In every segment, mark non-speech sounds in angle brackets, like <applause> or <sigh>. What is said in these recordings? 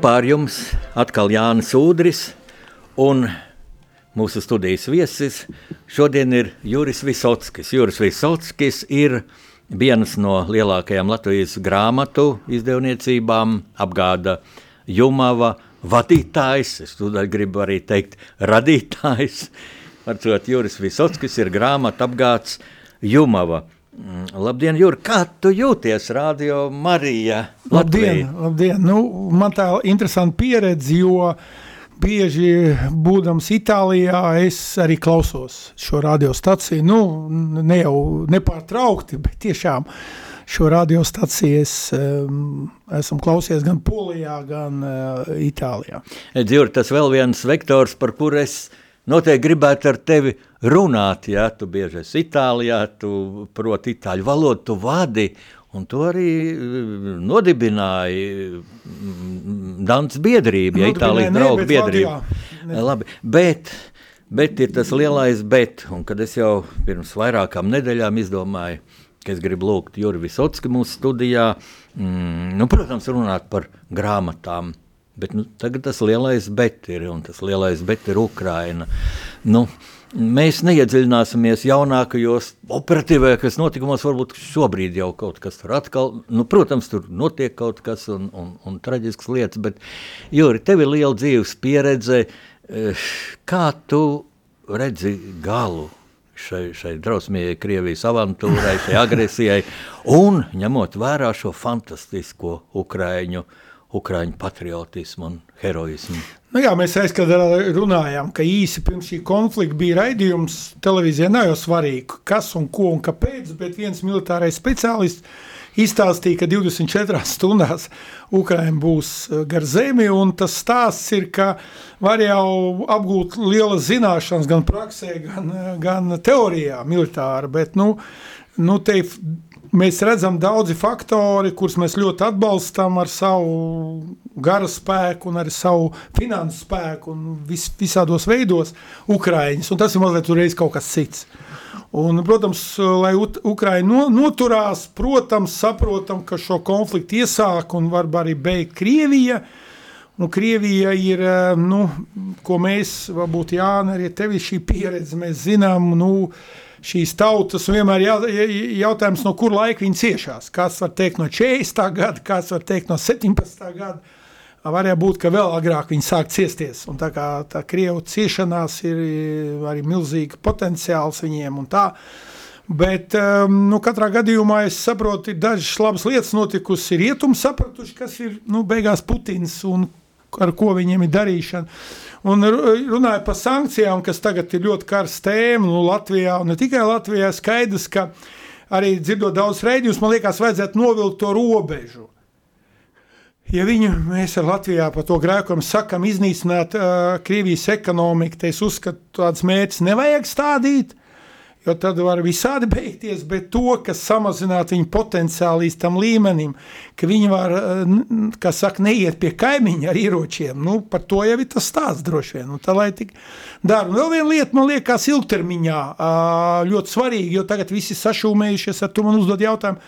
Kopā ar jums atkal Jānis Udris un mūsu studijas viesis. Šodien ir Juris Visotskis. Juris Visotskis ir vienas no lielākajām Latvijas grāmatu izdevniecībām, apgāda Jumava vadītājs, es tūdaļ gribu arī teikt radītājs. Varcot, Juris Visotskis ir grāmatu apgāds Jumava. Mm, labdien, Jūri, kā tu jūties Radio Marija? Latvija? Labdien, labdien. Nu, man tā interesanta pieredze, jo bieži būdams Itālijā, es arī klausos šo radiostaciju. Nu, ne jau nepārtraukti, bet tiešām šo radiostaciju es um, esmu klausies gan Polijā, gan uh, Itālijā. Dzīvur, tas vēl viens vektors, par kur es noteikti gribētu ar tevi runāt, ja tu bieži esi Itālijā, tu proti itāļu valodu, tu vadi, un tu arī mm, nodibināji mm, Dants biedrību, ja Itālijas draugu biedrību. Labi, bet, bet ir tas lielais bet, un kad es jau pirms vairākām nedēļām izdomāju, ka es gribu lūgt Juri Visotski mūsu studijā, mm, nu, protams, runāt par grāmatām, Bet nu, tagad tas lielais bet ir, un tas lielais bet ir Ukraina. Nu, mēs neiedziļināsimies jaunākajos operatīvākajos notikumos, varbūt šobrīd jau kaut kas tur atkal, nu, protams, tur notiek kaut kas un, un, un traģisks lietas, bet, Juri, tev ir liela dzīves pieredze, eh, kā tu redzi galu šai, šai drausmīgajai Krievijas avantūrai, šai agresijai, un ņemot vērā šo fantastisko Ukraiņu uh, ukrāņu patriotismu un heroismu. Nu jā, mēs aizkad runājām, ka īsi pirms šī konflikta bija raidījums televīzijā, nav jau svarīgi, kas un ko un kāpēc, bet viens militārais speciālists izstāstīja, ka 24 stundās Ukraina būs e, gar zemi, tas stāsts ir, ka var jau apgūt lielas zināšanas gan praksē, gan, e, gan teorijā militāra, bet, nu, nu te mēs redzam daudzi faktori, kurus mēs ļoti atbalstam ar savu gara spēku un ar savu finansu spēku un vis, visādos veidos Ukraiņas, un tas ir mazliet uzreiz kaut kas cits. Un, protams, lai Ukraiņa no, noturās, protams, saprotam, ka šo konfliktu iesāk un var arī beigt Krievija. Nu, Krievija ir, nu, ko mēs, varbūt Jāna, arī tevi šī pieredze, mēs zinām, nu, uh, šīs tautas, un vienmēr jā, jautājums, no kur laika viņi ciešās. Kāds var teikt no 40. gada, kāds var teikt no 17. gada. Varēja būt, ka vēl agrāk viņi sāk ciesties. Un tā kā tā krievu ciešanās ir arī milzīga potenciāls viņiem un tā. Bet um, nu, katrā gadījumā es saprotu, ir dažas labas lietas notikusi. Rietumi sapratuši, kas ir nu, beigās Putins un ar ko viņiem ir darīšana. Un runājot par sankcijām, kas tagad ir ļoti karsta tēma nu, Latvijā, un ne tikai Latvijā, skaidrs, ka arī dzirdot daudz reģionus, man liekas, vajadzētu novilkt to robežu. Ja viņu mēs ar Latvijā par to grēkumu sakam, iznīcināt uh, Krievijas ekonomiku, tad es uzskatu, tādas mērķis nevajag stādīt jo tad var visādi beigties, bet to, kas samazinātu viņu potenciāli līdz tam līmenim, ka viņi var, kā saka, neiet pie kaimiņa ar ieročiem, nu, par to jau ir tas stāsts droši vien, nu, tā lai tik dara. Un vēl viena lieta, man liekas, ilgtermiņā ļoti svarīgi, jo tagad visi sašūmējušies, ar to man uzdod jautājumu,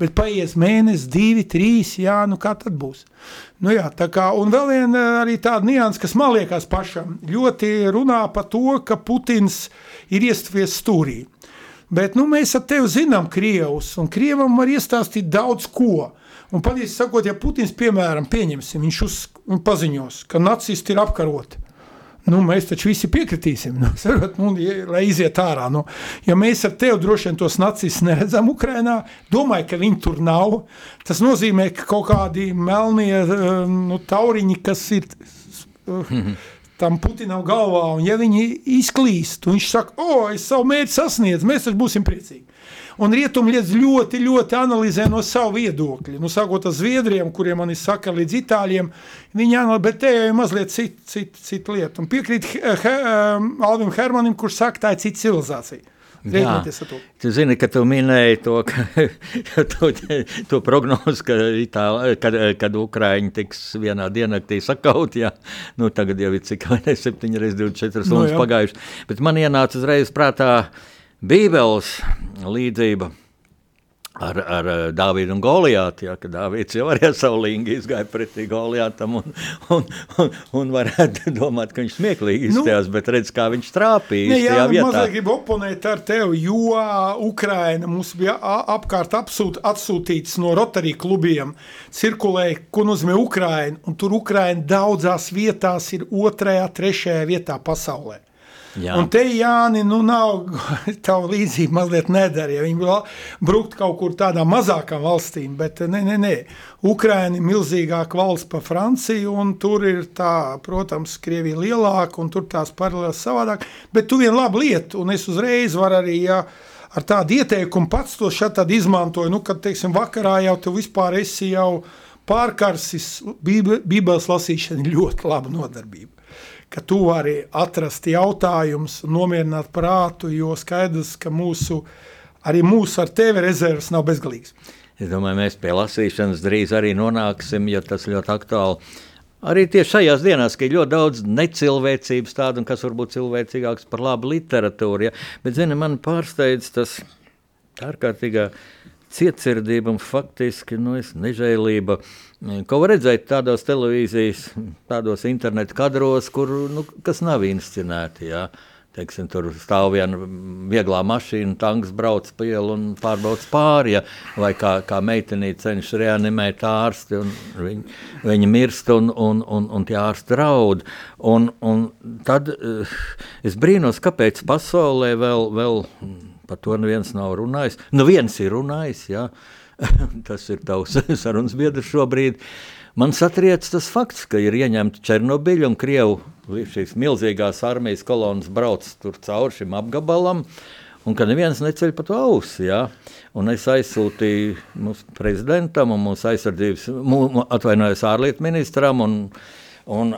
bet paies mēnesis, divi, trīs, jā, nu kā tad būs? Nu jā, tā kā, un vēl viena arī tāda nianses, kas man liekas pašam, ļoti runā par to, ka Putins ir iestavies stūrī. Bet nu, mēs ar tevi zinām Krievus, un Krievam var iestāstīt daudz ko. Un patiesi sakot, ja Putins, piemēram, pieņemsim, viņš uz, paziņos, ka nacisti ir apkaroti, Nu, mēs taču visi piekritīsim, nu, <laughs> sarat, nu, lai iziet ārā. Nu, ja mēs ar tevi droši vien tos nacistus neredzam Ukrajinā, domāju, ka viņi tur nav. Tas nozīmē, ka kaut kādi melnie eh, nu, tauriņi, kas ir uh, tam Putinam galvā, un ja viņi izklīst, un viņš saka, o, es savu mērķi sasniedzu, mēs taču būsim priecīgi. Un rietumliets ļoti, ļoti analizē no savu viedokļa. Nu, sākot ar Zviedriem, kuriem man ir sakari līdz Itāļiem, viņi analizē, bet te jau ir mazliet cita cit, cit lieta. Un piekrīt he, he, Alvim Hermanim, kurš saka, tā ir cita civilizācija. Jā, tu zini, ka tu minēji to, ka, <laughs> to, to prognozi, ka Itāli, kad, kad Ukraiņi tiks vienā diennaktī sakaut, jā, nu tagad jau ir cik vai ne 7 reizes 24 stundas no, pagājuši, bet man ienāca uzreiz prātā Bībeles līdzība ar, ar Dāvidu un Goliātu. Ja, Dāvids jau arī ar savu lingu izgāja pretī Goliātam un, un, un, un varētu <laughs> domāt, ka viņš smieklīgi izstājās, nu, bet redz, kā viņš trāpīja. Ne, jā, nu, mazliet gribu oponēt ar tevi, jo Ukraina mums bija apkārt apsūt, atsūtīts no Rotary klubiem, cirkulēja, ko nozīmē Ukraina, un tur Ukraina daudzās vietās ir otrajā, trešajā vietā pasaulē. Jā. Un te Jāni, nu nav <laughs> tāda līdzība mazliet nedara, ja viņi bruktu kaut kur tādā mazākām valstīm, bet nē, nē, nē. Ukraina ir milzīgāka valsts par Franciju, un tur ir tā, protams, Krievija lielāka, un tur tās paralēlas savādāk, bet tu vienu labu lietu, un es uzreiz varu arī, ja, ar tādu ieteikumu pats to šeit izmantoju, nu, kad, teiksim, vakarā jau tu vispār esi jau pārkarsis, bībeles lasīšana ir ļoti laba nodarbība ka tu vari atrast jautājumus, nomierināt prātu, jo skaidrs, ka mūsu, arī mūsu ar tevi rezerves nav bezgalīgas. Es domāju, mēs pie lasīšanas drīz arī nonāksim, jo tas ļoti aktuāli. Arī tieši šajās dienās, kad ir ļoti daudz necilvēcības, tādu, kas varbūt cilvēcīgāks par labu literatūru. Ja? Bet, zini, man pārsteidz tas ārkārtīgā cietsirdība un faktiski nu, nežēlība. Ko var redzēt tādos televīzijas, tādos internetu kadros, kur, nu, kas nav inscenēti. Jā. Teiksim, tur stāv viena vieglā mašīna, tanks brauc pa ielu un pārbauda pāri. Ja? Vai kā, kā meitenīte cenšas reanimēt ārsti, un viņa, viņa mirst un, un, un, un tie ārsti raud. Un, un tad uh, es brīnos, kāpēc pasaulē vēl. vēl Par to neviens nav runājis. Nu, viens ir runājis, jā. <laughs> tas ir tavs <laughs> sarunas biedrs šobrīd. Man satriec tas fakts, ka ir ieņemta Černobiļa un Krievu šīs milzīgās armijas kolonas brauc tur cauri šim apgabalam. Un ka neviens neceļ pa to ausi. Ja? Un es aizsūtīju mūsu prezidentam un mūsu aizsardzības, atvainojos ārlietu ministram un, un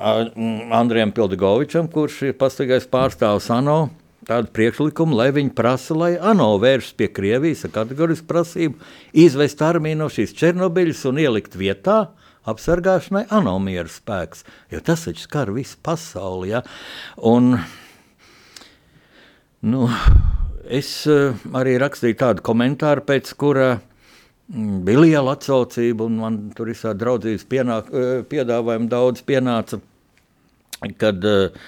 Andrijam Pildigovičam, kurš ir pastāvīgais pārstāvs ANO tādu priekšlikumu, lai viņi prasa, lai ANO vēršas pie Krievijas ar kategorisku prasību, izvest armiju no šīs Černobiļas un ielikt vietā apsargāšanai ANO miera spēks, jo tas taču skar visu pasauli. Ja? Un, nu, es uh, arī rakstīju tādu komentāru, pēc kura mm, bija liela atsaucība, un man tur tāda draudzības pienāk, uh, piedāvājuma daudz pienāca, kad uh,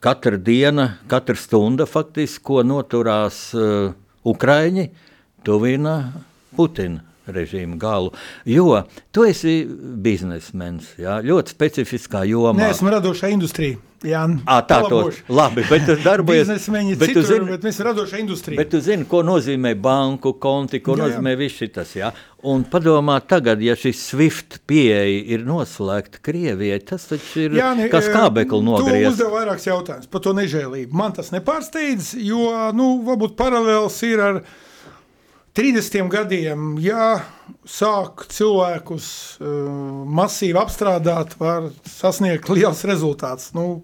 katra diena, katra stunda, faktiski, ko noturās uh, Ukraiņi, tuvina Putina režīmu galu. Jo tu esi biznesmenis, jā, ļoti specifiskā jomā. Nē, esmu radošā industrija. Jā, à, tā ir labi. Bet tas darbojas. Bet citur, zini, bet mēs radošā industrija. Bet tu zini, ko nozīmē banku konti, ko jā, nozīmē jā. viss. Jā? Un padomā tagad, ja šis SWIFT pieeja ir noslēgta Krievijai, tas taču ir jā, ne, kas kābekli nogriez. Tu uzdev vairākus jautājumus par to nežēlību. Man tas nepārsteidz, jo, nu, varbūt paralēls ir ar 30 gadiem, ja sāk cilvēkus uh, masīvi apstrādāt, var sasniegt liels rezultāts. Nu,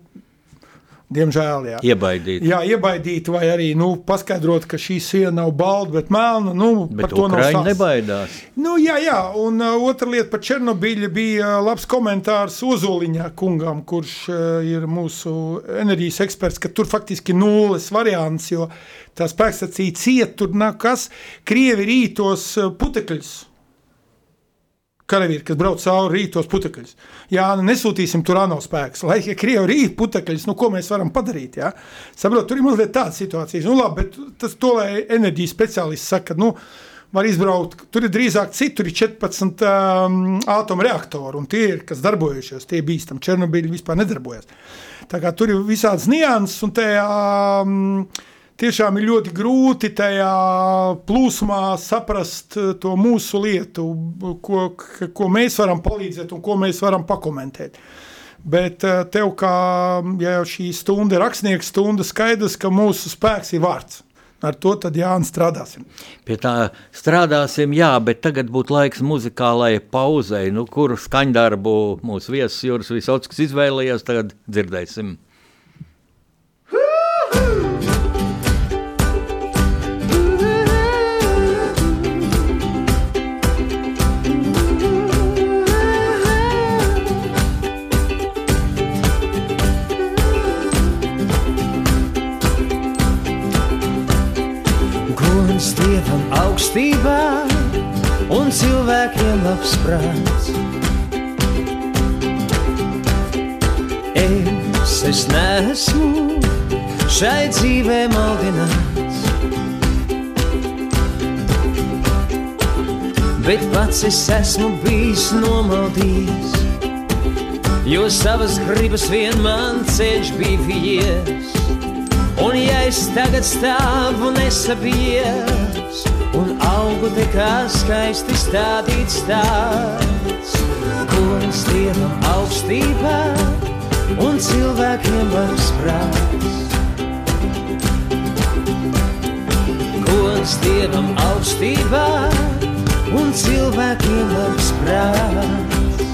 Diemžēl, jā. Iebaidīt. Jā, iebaidīt, vai arī nu, paskaidrot, ka šī siena nav balta, bet melna. Nu, bet par to nav nebaidās. Nu, jā, jā, un uh, otra lieta par Černobiļu bija uh, labs komentārs Ozoliņā kungam, kurš uh, ir mūsu enerģijas eksperts, ka tur faktiski nulles variants, jo tā spēkstacija ciet, tur nav kas. Krievi rītos uh, putekļus karavīri, kas brauc cauri rītos putekļus. Jā, nu nesūtīsim tur ANO spēkus. Lai ja Krievi rīt putekļus, nu ko mēs varam padarīt? Jā? Saprot, tur ir mazliet tāda situācija. Nu labi, bet tas to, lai enerģijas speciālists saka, nu, var izbraukt. Tur ir drīzāk citur, tur ir 14 um, atomreaktori, un tie ir, kas darbojušies, tie bīstami. Černobiļi vispār nedarbojas. Tā kā tur ir visādas nianses, un tajā um, tiešām ir ļoti grūti tajā plūsmā saprast eh, to mūsu lietu, ko, ko mēs varam palīdzēt un ko mēs varam pakomentēt. Bet eh, tev, kā ja šī stunda rakstnieks stunda, skaidrs, ka mūsu spēks ir vārds. Ar to tad Jānis strādāsim. Pie tā strādāsim, jā, bet tagad būtu laiks muzikālajai pauzei, nu, kuru skaņdarbu mūsu viesis Juris Visotskis izvēlējies, tagad dzirdēsim. Augstībā un cilvēkiem labs prāts. Es, es neesmu šai dzīvē maldināts, bet pats es esmu bijis nomaldījis, jo savas gribas vien man ceļš bija vies. Un ja es tagad stāvu nesabies un augu te kā skaisti stādīts tāds, gods Dievam augstībā un cilvēkiem labs prāts. Gods Dievam augstībā un cilvēkiem labs prāts.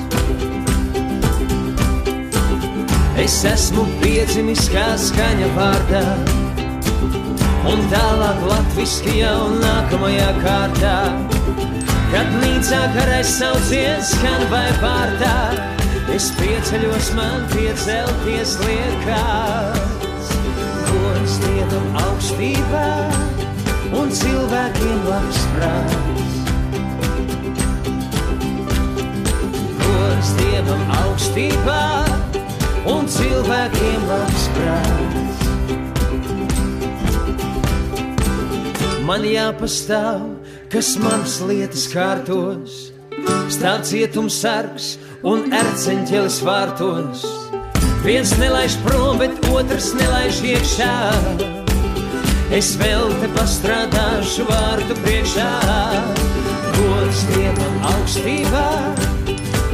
Es esmu piedzimis kā skaņa vārdā, un tālāk latviski jau nākamajā kārtā. Kad nīcā karais sauciens skan vai pārtā, es pieceļos man piecelties liekās. Gods Dievam augstībā un cilvēkiem labs prāts. Gods Dievam augstībā un cilvēkiem labs prāts. Man jāpastāv, kas manas lietas kārtos, stāv cietums sargs un erceņķelis vārtos. Viens nelaiž prom, bet otrs nelaiž iekšā. Es vēl te pastrādāšu vārdu priekšā, gods Dievam augstībā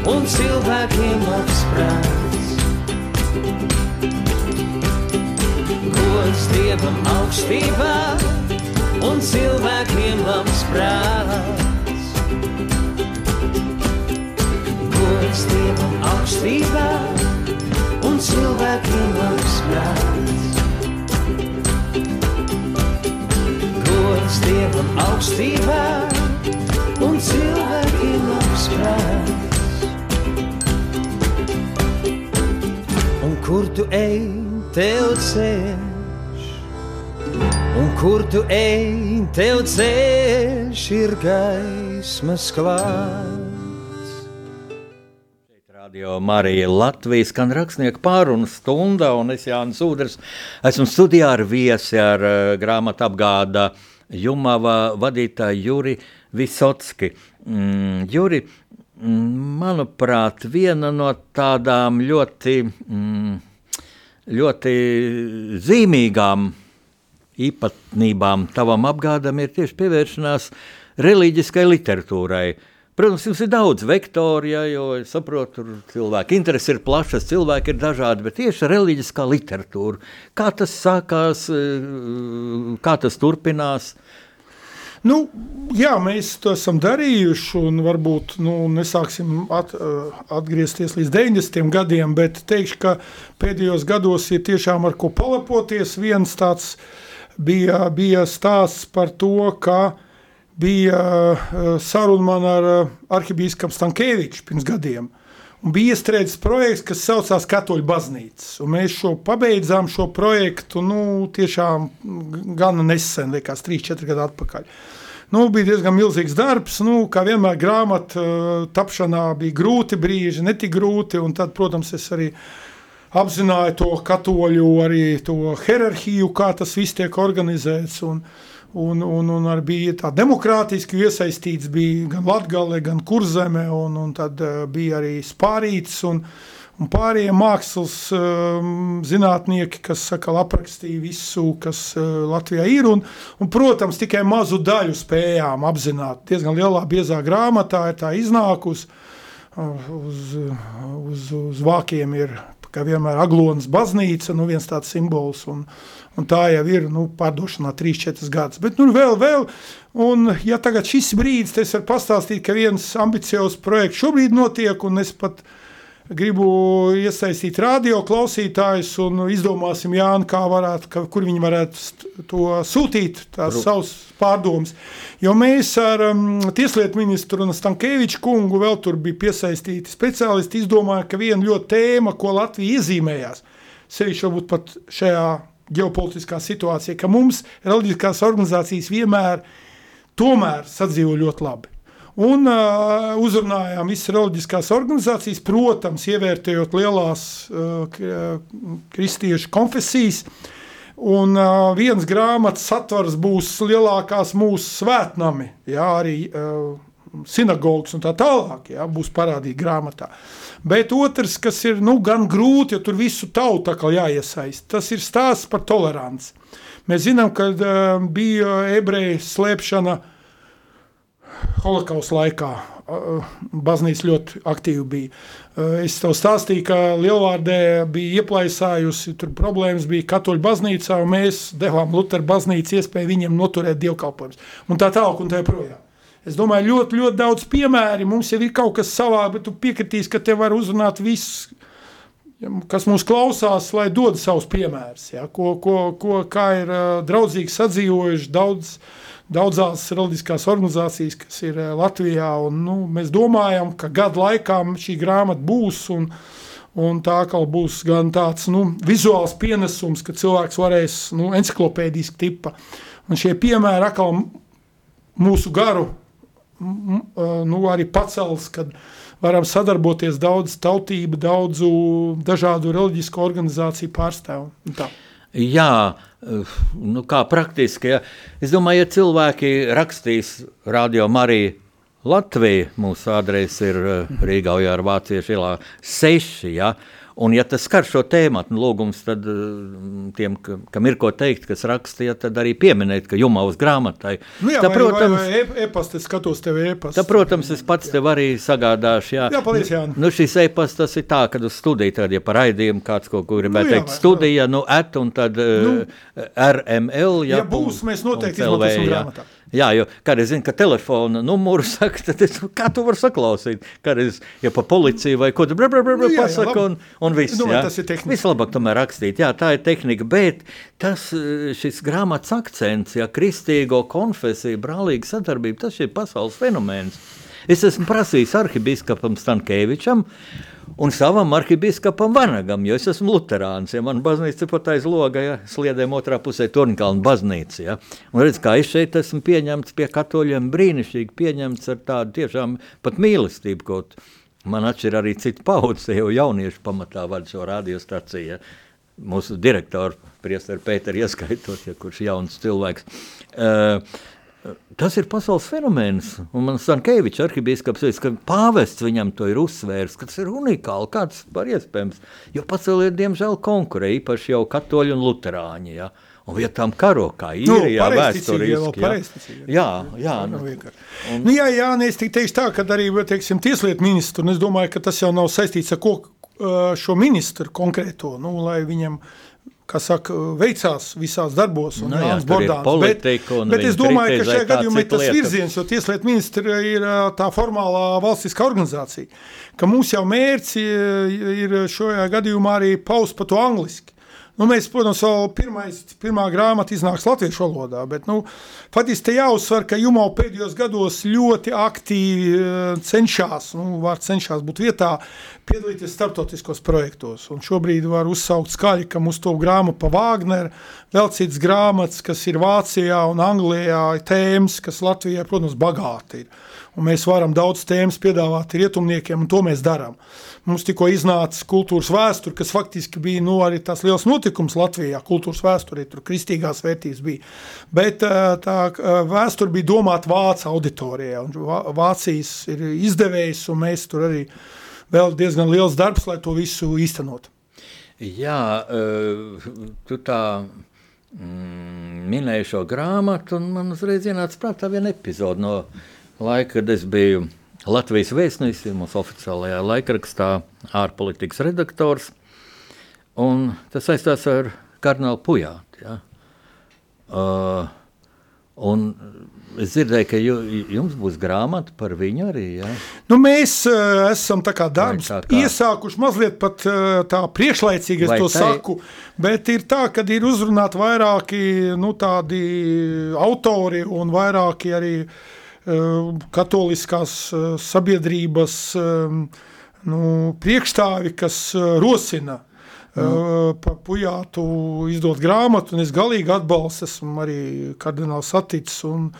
un cilvēkiem labs prāts. gods Dievam augstībā un cilvēkiem labs prāts. Gods Dievam augstībā un cilvēkiem labs prāts. Gods Dievam augstībā un cilvēkiem labs prāts. Un kur tu ej, tev ceļš, un kur tu ej, tev ceļš ir gaismas klāts. Radio Marija Latvijas skan rakstnieku pārunu stunda, un es Jānis Udrs esmu studijā ar viesi ar uh, grāmatu apgāda Jumava vadītāju Juri Visotski. Mm, Juri, mm, manuprāt, viena no tādām ļoti, mm, ļoti zīmīgām īpatnībām tavam apgādam ir tieši pievēršanās reliģiskai literatūrai. Protams, jums ir daudz vektoru, ja, jo es saprotu, tur cilvēku interesi ir plašas, cilvēki ir dažādi, bet tieši reliģiskā literatūra. Kā tas sākās, eh, kā tas turpinās? Nu, jā, mēs to esam darījuši, un varbūt nu, nesāksim at, eh, atgriezties līdz 90. gadiem, bet teikšu, ka pēdējos gados ir tiešām ar ko palepoties. Viens tāds bija, bija stāsts par to, ka bija eh, saruna man ar eh, arhibīskapu Stankēviču pirms gadiem. Un bija iestrēdzis projekts, kas saucās Katoļu baznīcas. Un mēs šo pabeidzām šo projektu nu, tiešām gana nesen, liekas, 3-4 gadu atpakaļ. Nu, bija diezgan milzīgs darbs. Nu, kā vienmēr, grāmatā tapšanā bija grūti brīži, ne tik grūti. Tad, protams, es arī apzināju to katoļu arī to hierarhiju, kā tas viss tiek organizēts. Un, un, un, un arī bija tā demokrātiski iesaistīts bija gan Latgale, gan Kurzeme, un, un tad uh, bija arī Spārīts un, un pārējie mākslas um, zinātnieki, kas saka, aprakstīja visu, kas uh, Latvijā ir, un, un, protams, tikai mazu daļu spējām apzināt. Diezgan lielā biezā grāmatā ir tā iznākus, uh, uz, uz, uz vākiem ir, kā vienmēr, Aglonas baznīca, nu viens tāds simbols, un, un tā jau ir nu, pārdošanā 3-4 gadus. Bet nu, vēl, vēl, un ja tagad šis brīdis, es varu pastāstīt, ka viens ambiciozs projekts šobrīd notiek, un es pat gribu iesaistīt radio klausītājus un izdomāsim, Jāni, kā varētu, ka, kur viņi varētu to sūtīt, tās savas pārdomas. Jo mēs ar um, Tieslietu ministru un Stankēviču kungu vēl tur bija piesaistīti speciālisti, izdomāja, ka viena ļoti tēma, ko Latvija iezīmējās, sevišķi varbūt pat šajā ģeopolitiskā situācija, ka mums reliģiskās organizācijas vienmēr tomēr sadzīvo ļoti labi. Un uh, uzrunājām visas reliģiskās organizācijas, protams, ievērtējot lielās uh, kristiešu konfesijas. Un uh, viens grāmatas satvars būs lielākās mūsu svētnami, jā, arī uh, sinagogas un tā tālāk, jā, būs parādīti grāmatā. Bet otrs, kas ir nu, gan grūti, jo tur visu tautu jāiesaist, tas ir stāsts par toleranci. Mēs zinām, ka uh, bija ebreju slēpšana uh, holokausta laikā. Baznīca ļoti aktīvi bija. Es tev stāstīju, ka Lielvārdē bija ieplaisājusi, tur problēmas bija katoļu baznīcā, un mēs devām Lutera baznīcu iespēju viņiem noturēt dievkalpojumus. Un tā tālāk un tā projām. Es domāju, ļoti, ļoti daudz piemēri. Mums jau ir kaut kas savā, bet tu piekritīs, ka te var uzrunāt viss, kas mūs klausās, lai dod savus piemērus. Ja? Ko, ko, ko, kā ir draudzīgi sadzīvojuši daudz cilvēku daudzās reliģiskās organizācijas, kas ir eh, Latvijā. Un, nu, mēs domājam, ka gadu laikā šī grāmata būs. Un, Un tā kā būs gan tāds nu, vizuāls pienesums, ka cilvēks varēs nu, encyklopēdiski tipa. Un šie piemēri atkal mūsu garu nu, arī pacels, kad varam sadarboties daudz tautību, daudzu dažādu reliģisku organizāciju pārstāvu. Jā, nu, kā praktiski. Ja. Es domāju, ja cilvēki rakstīs radio Mariju Latviju, mūsu adrese ir Rīgā, jau ar Vāciešu ielā 6. Ja. Un, ja tas skar šo tēmu, nu, lūgums tad, mm, tiem, ka, kam ir ko teikt, kas rakstīja, tad arī pieminēt, ka jumā uz grāmatai. Nu jā, tā, protams, vai, vai, vai e-pasta, es skatos tev e-pasta. Tā, protams, es pats jā. tev arī sagādāšu. Jā, jā paldies, Jāni. Nu, šis e-pasts tas ir tā, kad uz studiju, tad, ja par raidījumu kāds kaut ko gribētu nu, jā, teikt, vai, studija, vai. nu, et un tad nu, uh, RML. Jā, ja būs, mēs noteikti izmantosim grāmatā. Jā, jo kādreiz zinu, ka telefona numuru <laughs> saka, tad es, kā tu vari saklausīt? Kādreiz, ja pa policiju vai ko tu bra, bra, bra, bra, nu, pasaka, jā, un, un viss. Nu, jā. Tas ir tehnika. Vislabāk tomēr rakstīt, jā, tā ir tehnika, bet tas, šis grāmatas akcents, ja kristīgo konfesiju, brālīga sadarbība, tas ir pasaules fenomens. Es esmu prasījis arhibīskapam Stankēvičam, un savam arhibīskapam Vanagam, jo es esmu luterāns. Ja man baznīca ir pat aiz loga, ja sliedēm otrā pusē Tornkalna baznīca. Ja. Un redz, kā es šeit esmu pieņemts pie katoļiem brīnišķīgi pieņemts ar tādu tiešām pat mīlestību, kaut man atšķir arī cita paudze, jau jaunieši pamatā vada šo radiostaciju. Ja. Mūsu direktoru, priesteru Pēteru ieskaitot, ja kurš jauns cilvēks. Uh, Tas ir pasaules fenomens. Un man Stankevičs, arhibīskaps, ka pāvests viņam to ir uzsvērs, ka tas ir unikāli, kāds var iespējams. Jo pasaulē, diemžēl, konkurē īpaši jau katoļi un luterāņi. Ja? Un vietām karo, kā ir, nu, jā, vēsturiski. Jā, jā, jā, nu, nu, jā, jā, ne, es tik teikšu tā, ka arī, teiksim, tieslietu ministru, un es domāju, ka tas jau nav saistīts ar ko, šo ministru konkrēto, nu, lai viņam kas saka, veicās visās darbos un nu, jā, bordāns. Bet, bet es domāju, ka šajā gadījumā ir tas lieta. virziens, jo tieslietu ministra ir tā formālā valstiskā organizācija, ka mums jau mērķis ir šajā gadījumā arī paust pa to angliski. Nu, mēs, protams, vēl pirmais, pirmā grāmata iznāks latviešu valodā, bet nu, faktiski te jāuzsver, ka Jumo pēdējos gados ļoti aktīvi cenšas, nu, var cenšas būt vietā, piedalīties starptautiskos projektos. Un šobrīd var uzsaukt skaļi, ka mums to grāmatu pa Wagner, vēl cits grāmatas, kas ir Vācijā un Anglijā, tēmas, kas Latvijā, protams, bagāti ir. Un mēs varam daudz tēmas piedāvāt rietumniekiem, un to mēs darām. Mums tikko iznāca kultūras vēsture, kas faktiski bija nu, arī tas liels notikums Latvijā. Kultūras vēsturē tur kristīgās vērtības bija. Bet eh, tā eh, vēsture bija domāta vācu auditorijai. Vācijas ir izdevējs, un mēs tur arī vēl diezgan liels darbs, lai to visu īstenot. Jā, eh, tu tā mm, minēji šo grāmatu, un man uzreiz ienāca prātā viena epizode no laika, kad es biju Latvijas vēstnesis, mūsu oficiālajā laikrakstā, ārpolitikas redaktors. Un tas saistās ar kardinālu Pujātu. Ja? Uh, un es dzirdēju, ka ju, jums būs grāmata par viņu arī. Ja? Nu, mēs uh, esam tā kā darbs tā kā... iesākuši mazliet pat uh, tā priekšlaicīgi, es Vai to tai... saku, bet ir tā, ka ir uzrunāti vairāki nu, tādi autori un vairāki arī uh, katoliskās eh, sabiedrības eh, nu, priekšstāvi, kas rosina mm. pa Pujātu izdot grāmatu, un es galīgi atbalstu, esmu arī kardināls saticis, un,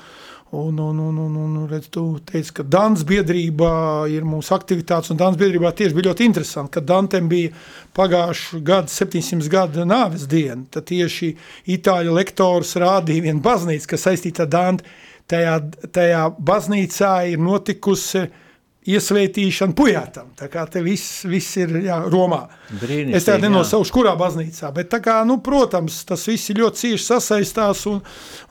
Un, un, un, un, un redz, tu teici, ka Dānas biedrībā ir mūsu aktivitātes, un Dānas biedrībā tieši bija ļoti interesanti, ka Dantiem bija pagājuši gadu, 700 gadu nāves diena, tad tieši itāļu lektors rādīja vienu baznīcu, kas saistīta ar Dantu. Tajā, tajā baznīcā ir notikusi uh, iesvētīšana pujātam. Tā kā te viss, viss ir jā, Romā. Brīnišķīgi, es tādu nenosaušu, kurā baznīcā, bet kā, nu, protams, tas viss ir ļoti cieši sasaistās, un,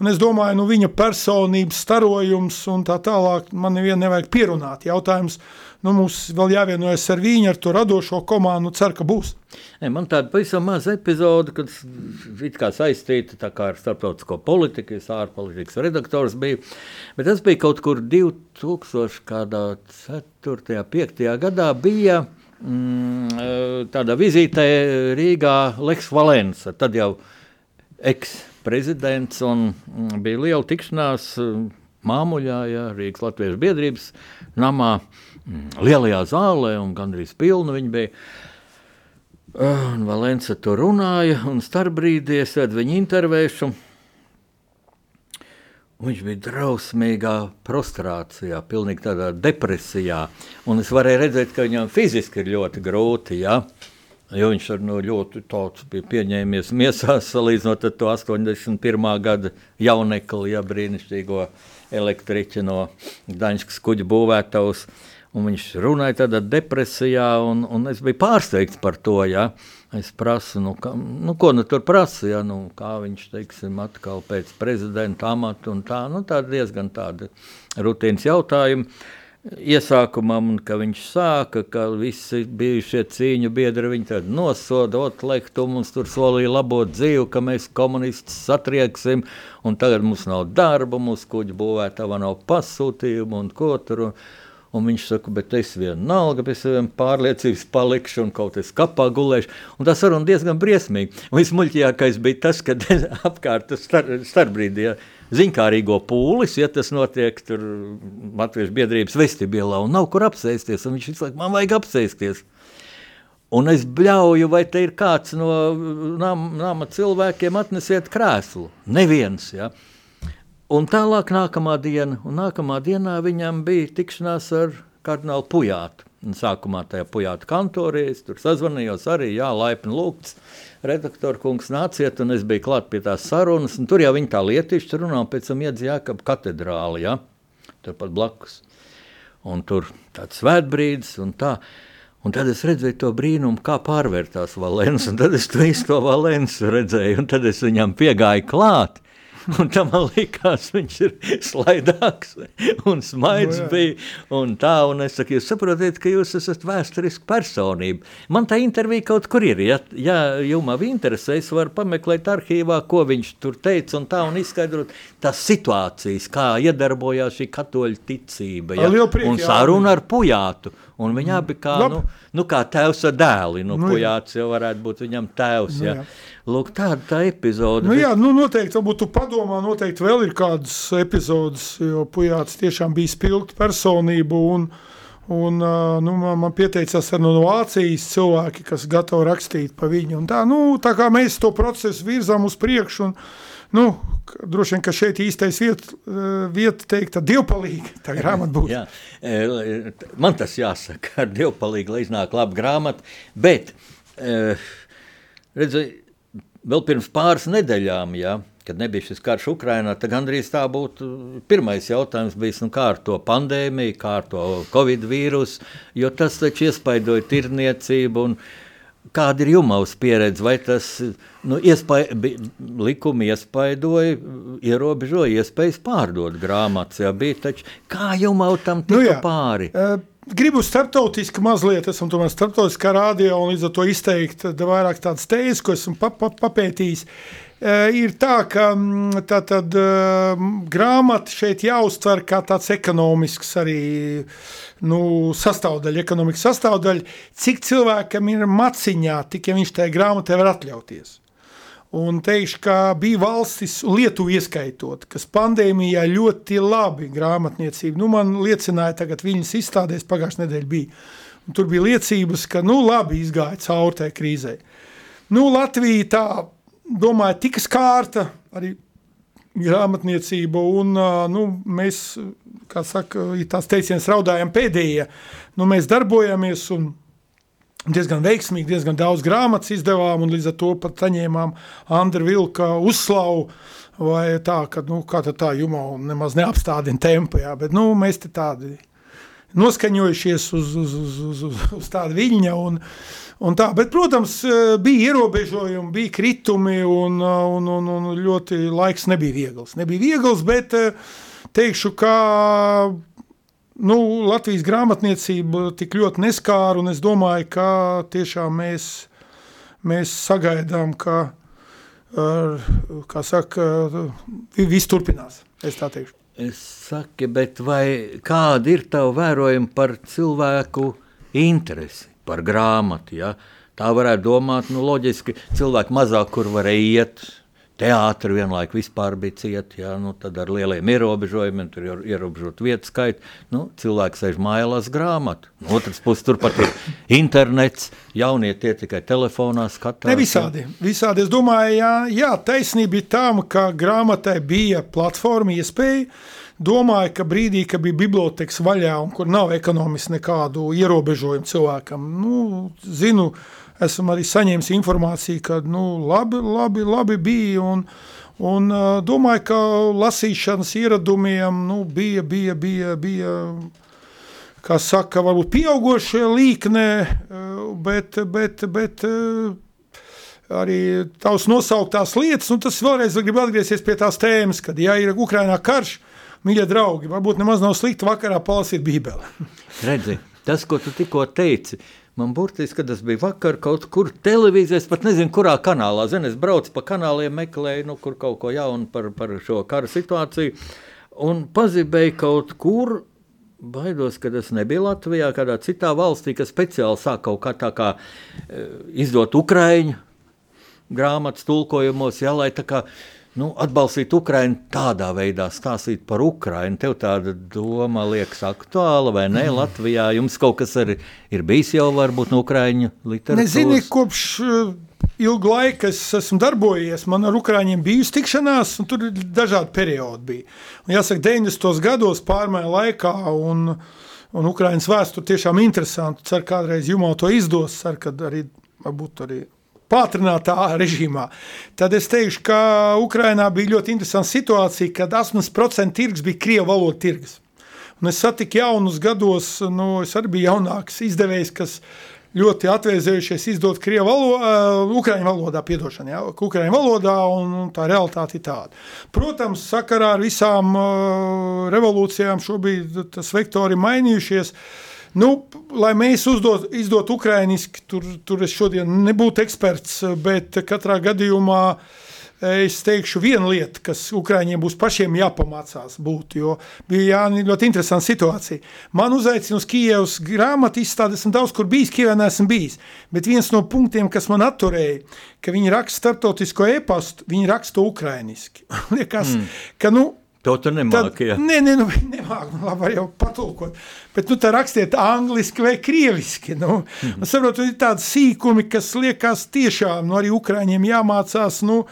un es domāju, nu, viņa personības starojums un tā tālāk man nevienu nevajag pierunāt. Jautājums, nu, mums vēl jāvienojas ar viņu, ar to radošo komandu, cer, ka būs. Ne, man tāda pavisam maza epizode, kad saistīta kā ar starptautisko politiku, es ārpolitikas redaktors biju, bet tas bija kaut kur 2004. 5. gadā bija mm, tādā vizītē Rīgā Leks Valens, tad jau eks-prezidents un mm, bija liela tikšanās māmuļā, ja, Rīgas Latviešu biedrības namā, mm, lielajā zālē un gandrīz pilna viņa bija. Un Valence tur runāja, un starpbrīdī es redzu viņa intervēšu. Viņš bija drausmīgā prostrācijā, pilnīgi tādā depresijā. Un es varēju redzēt, ka viņam fiziski ir ļoti grūti. Ja? Jo viņš ar no ļoti tāds bija pieņēmies miesās, salīdzinot ar to 81. gada jaunekli, ja brīnišķīgo elektriķi no Daņškas kuģa būvētājus. Un viņš runāja tādā depresijā, un, un es biju pārsteigts par to. Ja? Es prasu, nu, ka, nu, ko nu tur prasa, ja? nu, kā viņš teiksim, atkal pēc prezidenta amata un tā. Nu, tā diezgan tāda rutīnas jautājuma. Iesākumam, ka viņš sāka, ka visi bijušie cīņu biedri viņu nosoda, otlektu, mums tur solīja labot dzīvi, ka mēs komunistus satrieksim, un tagad mums nav darba, mūsu kuģi būvētava nav pasūtījumu un ko tur. Un, Un viņš saka, bet es vienalga pie saviem pārliecības palikšu un kaut es kapā gulēšu. Un tas saruna diezgan briesmīgi. Un vismuļķīgākais bija tas, ka <laughs> apkārt star, starpbrīdī, ja, ziņkārīgo pūlis, ja tas notiek tur Latviešu biedrības vestibilā un nav kur apsēsties, un viņš visu laiku man vajag apsēsties. Un es bļauju, vai te ir kāds no nama, nama cilvēkiem atnesiet krēslu. Neviens, ja. Un tālāk nākamā diena, un nākamā dienā viņam bija tikšanās ar kardinālu Pujātu. Un sākumā tajā Pujāta kantorī es tur sazvanījos arī, jā, laipni lūgts, redaktora kungs nāciet, un es biju klāt pie tās sarunas, un tur jau viņi tā lietišķi runā, un pēc tam iedz Jākab katedrāli, jā, turpat blakus. Un tur tāds svētbrīdis un tā. Un tad es redzēju to brīnumu, kā pārvērtās Valens, un tad es to īsto Valens redzēju, un tad es viņam piegāju klāt. Un tam man likās, viņš ir slaidāks un smaids no, nu bija. Un tā, un es saku, jūs saprotiet, ka jūs esat vēsturiska personība. Man tā intervija kaut kur ir. Ja, ja jums interesē, es varu pameklēt arhīvā, ko viņš tur teica un tā, un izskaidrot tās situācijas, kā iedarbojās šī katoļu ticība. Ja, un saruna ar pujātu. Un viņi abi kā, nu, nu, kā tēvs ar dēli. Nu, nu, Pujāts jau varētu būt viņam tēvs. Nu, ja. Lūk, tāda tā epizode. Nu, jā, nu, noteikti, varbūt tu padomā, noteikti vēl ir kādas epizodes, jo Pujāts tiešām bija spilgta personība. Un, Un, nu, man, man pieteicās arī no Vācijas cilvēki, kas gatavi rakstīt par viņu. Un tā, nu, tā kā mēs to procesu virzām uz priekšu, un, nu, droši vien, ka šeit īstais vieta, vieta teikt, tā divpalīga, <laughs> tā grāmata būs. Jā, man tas jāsaka, <laughs> ar divpalīgu, lai iznāk laba grāmata, bet, redzi, vēl pirms pāris nedēļām, jā, kad nebija šis karš Ukrainā, tad gandrīz tā būtu pirmais jautājums bijis, nu kā ar to pandēmiju, kā ar to covid vīrusu, jo tas taču iespaidoja tirniecību un, Kāda ir jūmas pieredze? Vai tas nu, iespai, likumi iespaidoja, ierobežoja iespējas pārdot grāmatas? Jā, bija taču kā jums tam tika nu, jā. pāri? Uh, Gribu starptautiski mazliet, esmu tomēr starptautiskā rādījā un līdz ar to izteikt vairāk tādas tēzes, ko esmu pa, pa, papētījis. Uh, ir tā, ka tā tad uh, grāmata šeit jāuztver kā tāds ekonomisks arī nu, sastāvdaļa, ekonomikas sastāvdaļa, cik cilvēkam ir maciņā, tik ja viņš tajā grāmatā var atļauties. Un teikšu, ka bija valstis, Lietuva ieskaitot, kas pandēmijā ļoti labi grāmatniecība, nu man liecināja tagad viņas izstādēs pagājušajā nedēļā bija. Un tur bija liecības, ka nu labi izgāja cauri tajā krīzē. Nu Latvija tā, domāju, tika skārta, arī grāmatniecība, un nu, mēs, kā saka, tās teicienas raudājam pēdējie, nu, mēs darbojamies un diezgan veiksmīgi, diezgan daudz grāmatas izdevām, un līdz ar to pat saņēmām Andra Vilka uzslavu, vai tā, ka, nu, tā jumā nemaz neapstādina tempu, jā, bet, nu, mēs te tādi noskaņojušies uz, uz, uz, uz, uz, uz tādu viļņa, un, un tā, bet, protams, bija ierobežojumi, bija kritumi, un, un, un, un ļoti laiks nebija viegls. Nebija viegls, bet teikšu, ka nu, Latvijas grāmatniecība tik ļoti neskāra, un es domāju, ka tiešām mēs, mēs sagaidām, ka, kā saka, viss turpinās, es tā teikšu. Es saku, bet vai kāda ir tava vērojuma par cilvēku interesi par grāmatu? Ja? Tā varētu domāt, nu, loģiski, cilvēki mazāk kur varēja iet, Teātris vienlaikus vispār bija cieta, ja, nu, tad ar lieliem ierobežojumiem, tur ir ierobežot vietu skaitu. Nu, cilvēks sēž mājās grāmatu. No otras puses, turpat ir internets, jaunie tie tikai telefonā skatās. Ne visādi. visādi. Es domāju, jā, jā taisnība ir tam, ka grāmatai bija platforma, iespēja. Domāju, ka brīdī, kad bija biblioteks vaļā un kur nav ekonomiski nekādu ierobežojumu cilvēkam, nu, zinu, esam arī saņēmis informāciju, ka nu, labi, labi, labi bija. Un, un domāju, ka lasīšanas ieradumiem nu, bija, bija, bija, bija kā saka, varbūt pieaugušie līknē, bet, bet, bet arī tavs nosauktās lietas, un tas vēlreiz grib atgriezties pie tās tēmas, kad, ja ir Ukrainā karš, mīļie draugi, varbūt nemaz nav slikti vakarā palasīt bībeli. Redzi, tas, ko tu tikko teici, Man burtiski, tas bija vakar, kaut kur televīzijā, es pat nezinu, kurā kanālā. Zinu, es braucu pa kanāliem, meklēju, nu, kaut ko jaunu par, par šo kara situāciju. Un pazibēju kaut kur, baidos, ka tas nebija Latvijā, kādā citā valstī, kas speciāli sāk kaut kā tā kā e, izdot Ukraiņu grāmatas tulkojumos, jā, lai tā kā nu, atbalstīt Ukraiņu tādā veidā, stāstīt par Ukraiņu. Tev tāda doma liekas aktuāla vai ne? Mm. Latvijā jums kaut kas ir, ir bijis jau varbūt no Ukraiņu literatūras? Nezinu, kopš uh, ilgu laiku es esmu darbojies, man ar Ukraiņiem bijusi tikšanās, un tur dažādi periodi bija. Un jāsaka, 90. gados pārmaiņu laikā un, un Ukraiņas vēsture tiešām interesanti. Ceru, kādreiz Jumo to izdos, ceru, kad arī varbūt arī pātrinātā režīmā. Tad es teikšu, ka Ukrainā bija ļoti interesanta situācija, kad 80% tirgus bija krievu valoda tirgus. Un es satiku jaunus gados, nu, es arī biju jaunāks izdevējs, kas ļoti atvēzējušies izdot krievu valodā, uh, ukraiņu valodā, piedošana, ja, ukraiņu valodā, un, tā realitāte ir tāda. Protams, sakarā ar visām uh, revolūcijām šobrīd tas vektori mainījušies, uh, Nu, lai mēs uzdot, izdot ukrainiski, tur, tur es šodien nebūtu eksperts, bet katrā gadījumā es teikšu vienu lietu, kas Ukraiņiem būs pašiem jāpamācās būt, jo bija jā, ļoti interesanta situācija. Man uzaicina uz Kijevas grāmatu izstādi, esmu daudz kur bijis, Kijevā neesmu bijis, bet viens no punktiem, kas man atturēja, ka viņi raksta starptautisko e-pastu, viņi raksta ukrainiski. <laughs> Liekas, mm. ka, nu, To tu nemāki, ja? Nē, nē, nu, nemāk, nu, labi, var jau patulkot. Bet, nu, tā rakstiet angliski vai krieviski, nu. Mm -hmm. Saprotu, ir tādi sīkumi, kas liekas tiešām, nu, arī Ukraiņiem jāmācās, nu,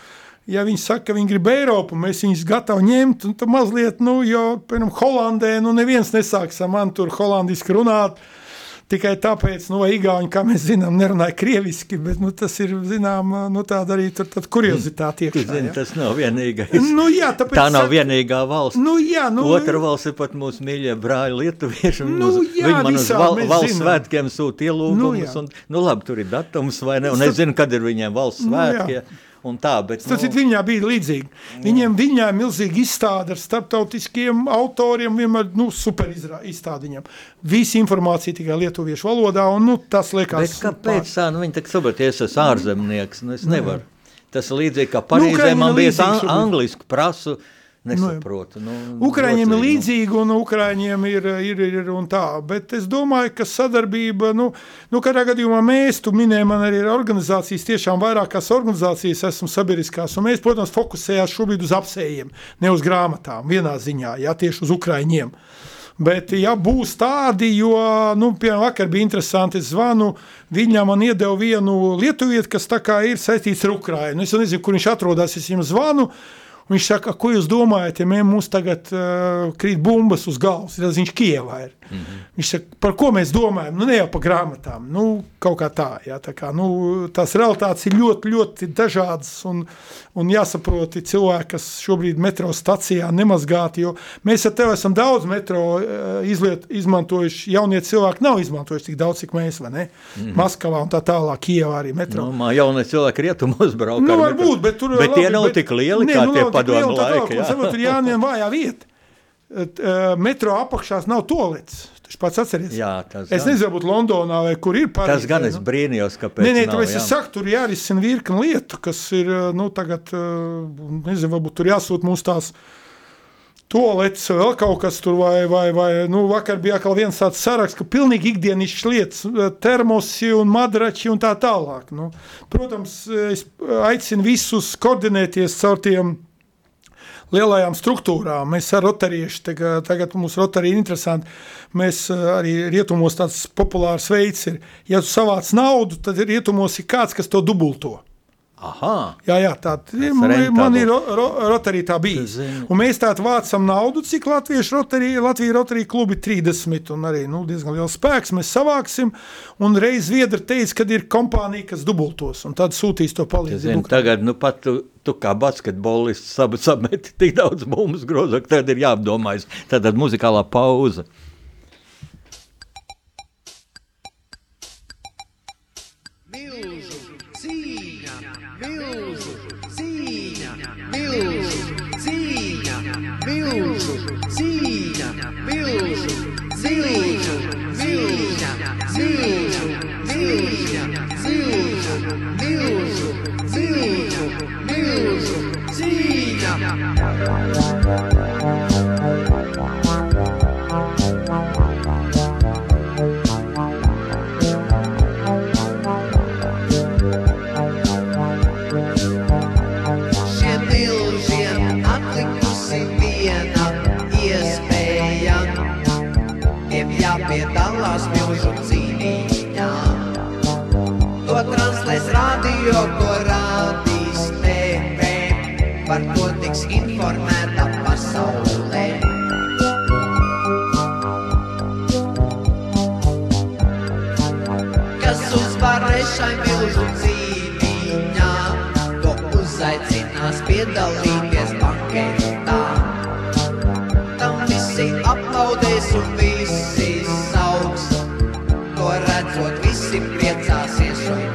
ja viņi saka, ka viņi grib Eiropu, mēs viņus gatavi ņemt, un tad mazliet, nu, jo, piemēram, Holandē, nu, neviens nesāks man tur holandiski runāt, uh, Tikai tāpēc, no nu, Igauni, kā mēs zinām, nerunāja krieviski, bet nu, tas ir, zinām, nu, tāda arī tur, kuriozitāte iekšā. Zini, tas nav vienīgais. Nu, jā, tāpēc, tā nav vienīgā valsts. Nu, jā, nu, Otra valsts ir pat mūsu mīļie brāļi lietuvieši. Nu, jā, viņi man uz val, valsts zinām. svētkiem sūta ielūgumus. Nu, un, nu, labi, tur ir datums vai ne, un es zinu, kad ir viņiem valsts svētki. Nu, un tā. Bet, Tas nu, viņā bija līdzīgi. Viņiem ir milzīga izstāde ar starptautiskiem autoriem, vienmēr nu, super izstāde viņam. Visa informācija tikai lietuviešu valodā, un nu, tas liekas. Bet kāpēc tā? Nu, viņi tak sapraties, es esmu ārzemnieks, nu es nevaru. Tas līdzīgi kā Parīzē nu, man bija anglisku prasu, Nesaprotu. Nu, Ukrāņiem ir līdzīgi, un Ukrāņiem ir, ir, ir un tā. Bet es domāju, ka sadarbība, nu, nu kādā gadījumā mēs, tu minēji, man arī ir organizācijas, tiešām vairākās organizācijas esmu sabiedriskās, un mēs, protams, fokusējās šobrīd uz apsējiem, ne uz grāmatām, vienā ziņā, jā, tieši uz Ukrāņiem. Bet, ja būs tādi, jo, nu, piemēram, vakar bija interesanti, es zvanu, viņa man iedeva vienu lietuvieti, kas tā kā ir saistīts ar Ukrainu. Es nezinu, kur viņš atrodas, es viņam zvanu, Un viņš saka, ko jūs domājat, ja mums tagad uh, krīt bumbas uz galvas, tad viņš Kievā ir. Mm -hmm. Viņš saka, par ko mēs domājam? Nu, ne jau par grāmatām, nu, kaut kā tā. Jā, tā kā, nu, tās realitātes ir ļoti, ļoti dažādas un, un jāsaprot, cilvēki, kas šobrīd metro stacijā nemazgāti, jo mēs ar tevi esam daudz metro izliet, izmantojuši, jaunie cilvēki nav izmantojuši tik daudz, cik mēs, vai ne? Mm -hmm. Maskavā un tā tālāk, Kievā arī metro. Nu, jaunie cilvēki rietumos brauc. Nu, varbūt, bet tur bet labi, tie nav bet, tik lieli, ne, kā nu, tie padomu laika. Jā, saprot, ir jāņem vājā vieta. Metro apakšās nav tolets. Viņš pats atceries. Jā, tas es nezinu, varbūt Londonā vai kur ir Parīzē. Tas gan es brīnījos, kāpēc. Nē, nē, jā. es saku, tur jārisina virkni lietu, kas ir, nu, tagad, nezinu, varbūt tur jāsūt mūsu tās Tolets, vēl kaut kas tur, vai, vai, vai nu, vakar bija atkal viens tāds saraksts, ka pilnīgi ikdienišķas lietas, termosi un madrači un tā tālāk. Nu, protams, es aicinu visus koordinēties caur tiem lielajām struktūrām. Mēs ar rotarieši, tagad, tagad mums rotarī ir interesanti, mēs eh, arī rietumos tāds populārs veids ir, ja tu savāc naudu, tad rietumos ir kāds, kas to dubulto. Aha. Jā, jā tā ir. Man ir ro, ro, rotarī tā bija. Un mēs tādu vācam naudu, cik latviešu rotarī, Latvija rotarī klubi 30 un arī nu, diezgan liels spēks mēs savāksim. Un reiz Viedra teica, ka ir kompānija, kas dubultos un tad sūtīs to palīdzību. Tagad, nu pat tu, tu kā basketbolists sab, <laughs> sameti tik daudz mums grozak, tad ir jāapdomājas. Tad muzikālā pauze. sapņoju cīnītā. To translēs radio, ko rādīs TV, par to tiks informēta pasaulē. Kas uzvarēs šai milzu cīnītā, to uzaicinās piedalīties banketā. Tam visi aplaudēs un vīdīs. Russia.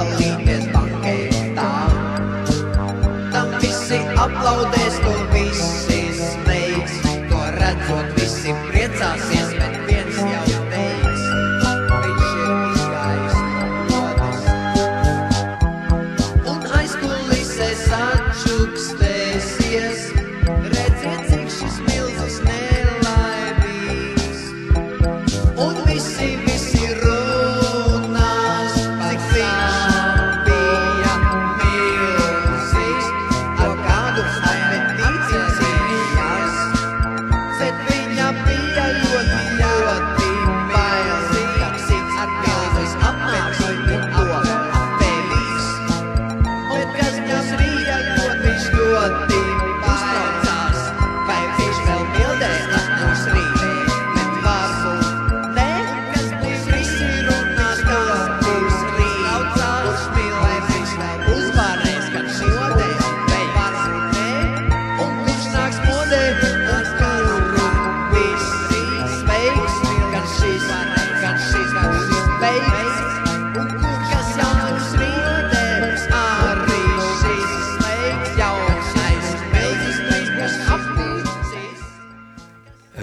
Sačukstēsies, redziet,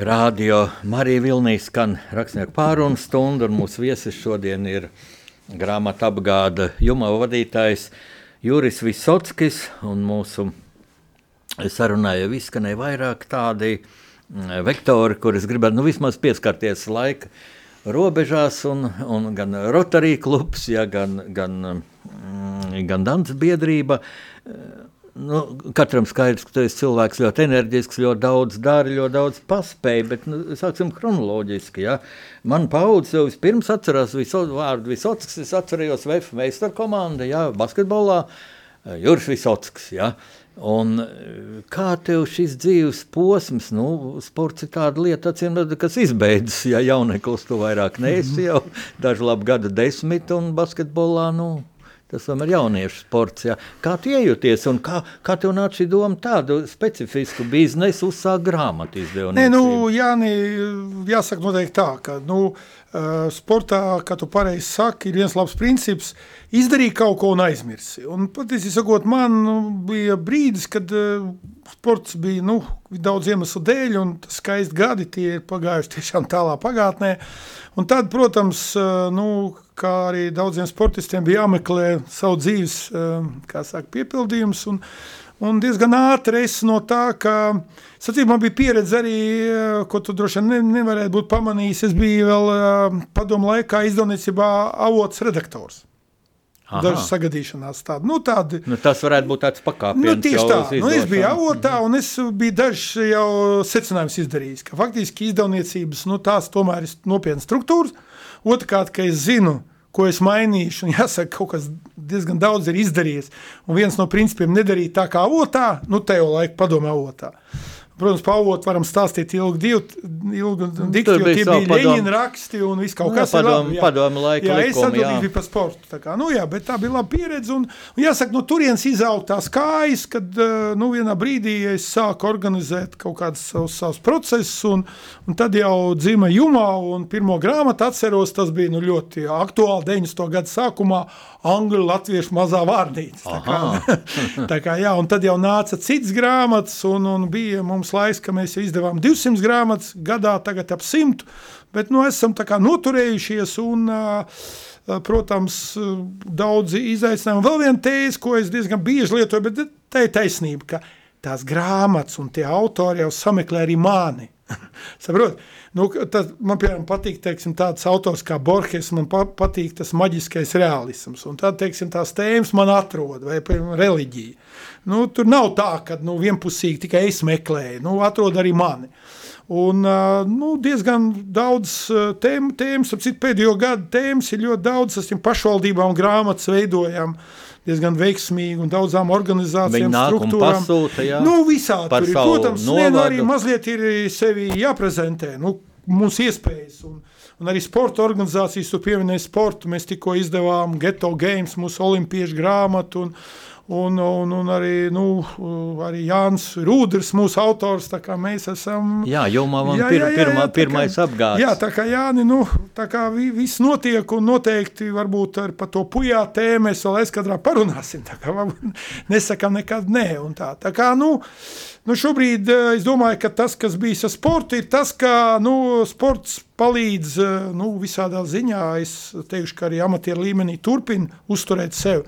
Radio Marija Vilnīs skan rakstnieku pārunu stundu, un mūsu viesis šodien ir grāmatu apgāda jumā vadītājs Juris Visockis, un mūsu sarunā jau izskanēja vairāk tādi mm, vektori, kurus gribētu nu, vismaz pieskarties laika robežās, un, un gan Rotary klubs, ja, gan, gan, mm, gan Dants biedrība. Nu, katram skaidrs, ka tu esi cilvēks ļoti enerģisks, ļoti daudz dara, ļoti daudz paspēj, bet nu, sāksim chronoloģiski. Ja. Man paudze jau vispirms atcerās visu vārdu Visotsks, es atcerējos VF meistaru komandu, ja, basketbolā, Juris Visotsks. Ja. Un, kā tev šis dzīves posms, nu, sports ir tāda lieta, acīm, kas izbeidzas, ja jauneklis tu vairāk neesi jau dažu labu gadu desmit un basketbolā, nu, Tas tomēr ir jauniešu sports. Jā. Kā tu iejūties un kā, kā tev nāca šī doma tādu specifisku biznesu uzsākt grāmatu izdevību? Nē, nu, Jāni, jāsaka noteikti tā, ka nu, sportā, kā tu pareizi saki, ir viens labs princips – izdarīt kaut ko un aizmirsi. Un patiesībā sakot, man nu, bija brīdis, kad sports bija nu, daudz iemeslu dēļ, un skaisti gadi tie ir pagājuši tiešām tālā pagātnē. Un tad, protams, nu, kā arī daudziem sportistiem bija jāmeklē savu dzīves saka, piepildījums. Un, un diezgan ātri es no tā, ka sacīm, man bija pieredze arī, ko tu droši vien ne, nevarētu būt pamanījis. Es biju vēl padomu laikā izdevniecībā avots redaktors. Aha. Dažas sagadīšanās tādas. Nu, tādi, nu, tas varētu būt tāds pakāpiens. Nu, tieši tā. Nu, es biju avotā, un es biju dažs jau secinājums izdarījis, ka faktiski izdevniecības, nu, tās tomēr ir nopietnas struktūras. Otrkārt, ka es zinu, ko es mainīšu, un jāsaka, kaut kas diezgan daudz ir izdarījies. Un viens no principiem nedarīt tā kā avotā, nu, te jau laika padomē avotā. Protams, pavot varam stāstīt ilgu, divu, ilgu Nu, dikti, jo tie bija Leņina raksti un viss kaut Jā, kas padomu- labi, jā. padomu laika Jā, es likumi, jā. atbildīgi biju par sportu. Tā kā, nu jā, bet tā bija laba pieredze. Un, un jāsaka, no turienes izaug tās kājas, kad eh, nu, vienā brīdī es sāku organizēt kaut kādus savus, savus procesus, un, un tad jau dzima jumā, un pirmo grāmatu atceros, tas bija nu, ļoti aktuāli 90. gadu sākumā, angļu latviešu mazā vārnīca. Tā kā, <laughs> tā kā, jā, un tad jau nāca cits grāmatas, un, un bija mums laiks, ka mēs izdevām 200 grāmatas gadā, tagad ap 100, bet nu, esam noturējušies, un, protams, daudzi izaicinājumi. Vēl viena tēze, ko es diezgan bieži lietoju, bet tā ir taisnība, ka tās grāmatas un tie autori jau sameklē arī mani. <laughs> Saprot? Nu, tad man piemēram, patīk teiksim, tāds autors kā Borges, man pa, patīk tas maģiskais realisms. Un tad teiksim, tās tēmas man atrod, vai piemēram, reliģija. Nu, tur nav tā, ka nu, vienpusīgi tikai es meklēju, nu, atrod arī mani. Un, nu, diezgan daudz tēmu, tēmas, ap citu pēdējo gadu tēmas ir ļoti daudz, esam pašvaldībām grāmatas veidojām diezgan veiksmīgi un daudzām organizācijām, struktūrām. pasūta, jā, nu, par tur ir. Protams, ne, nu, arī novadu. mazliet ir sevi jāprezentē. Nu, mums iespējas. Un, un arī sporta organizācijas, tu pieminēji sportu. Mēs tikko izdevām Geto Games, mūsu olimpiešu grāmatu. Un, un, un, un arī, nu, arī Jānis Rūders, mūsu autors. kā Mēs esam. Jā, jomā man pir, pirmā, tā kā- pirmais apgāds. Jā, tā kā Jāni, nu, tā kā vi- viss notiek un noteikti varbūt ar to pujā tēmu mēs vēl aizkadrā parunāsim. Tā kā <laughs> nesakam nekad nē tā. Tā kā, nu, nu šobrīd eh, es domāju, ka tas, kas bijis ar sportu, ir tas, ka, nu, sports palīdz, eh, nu, visādā ziņā, es teikšu, ka arī amatieru līmenī turpina uzturēt sevi.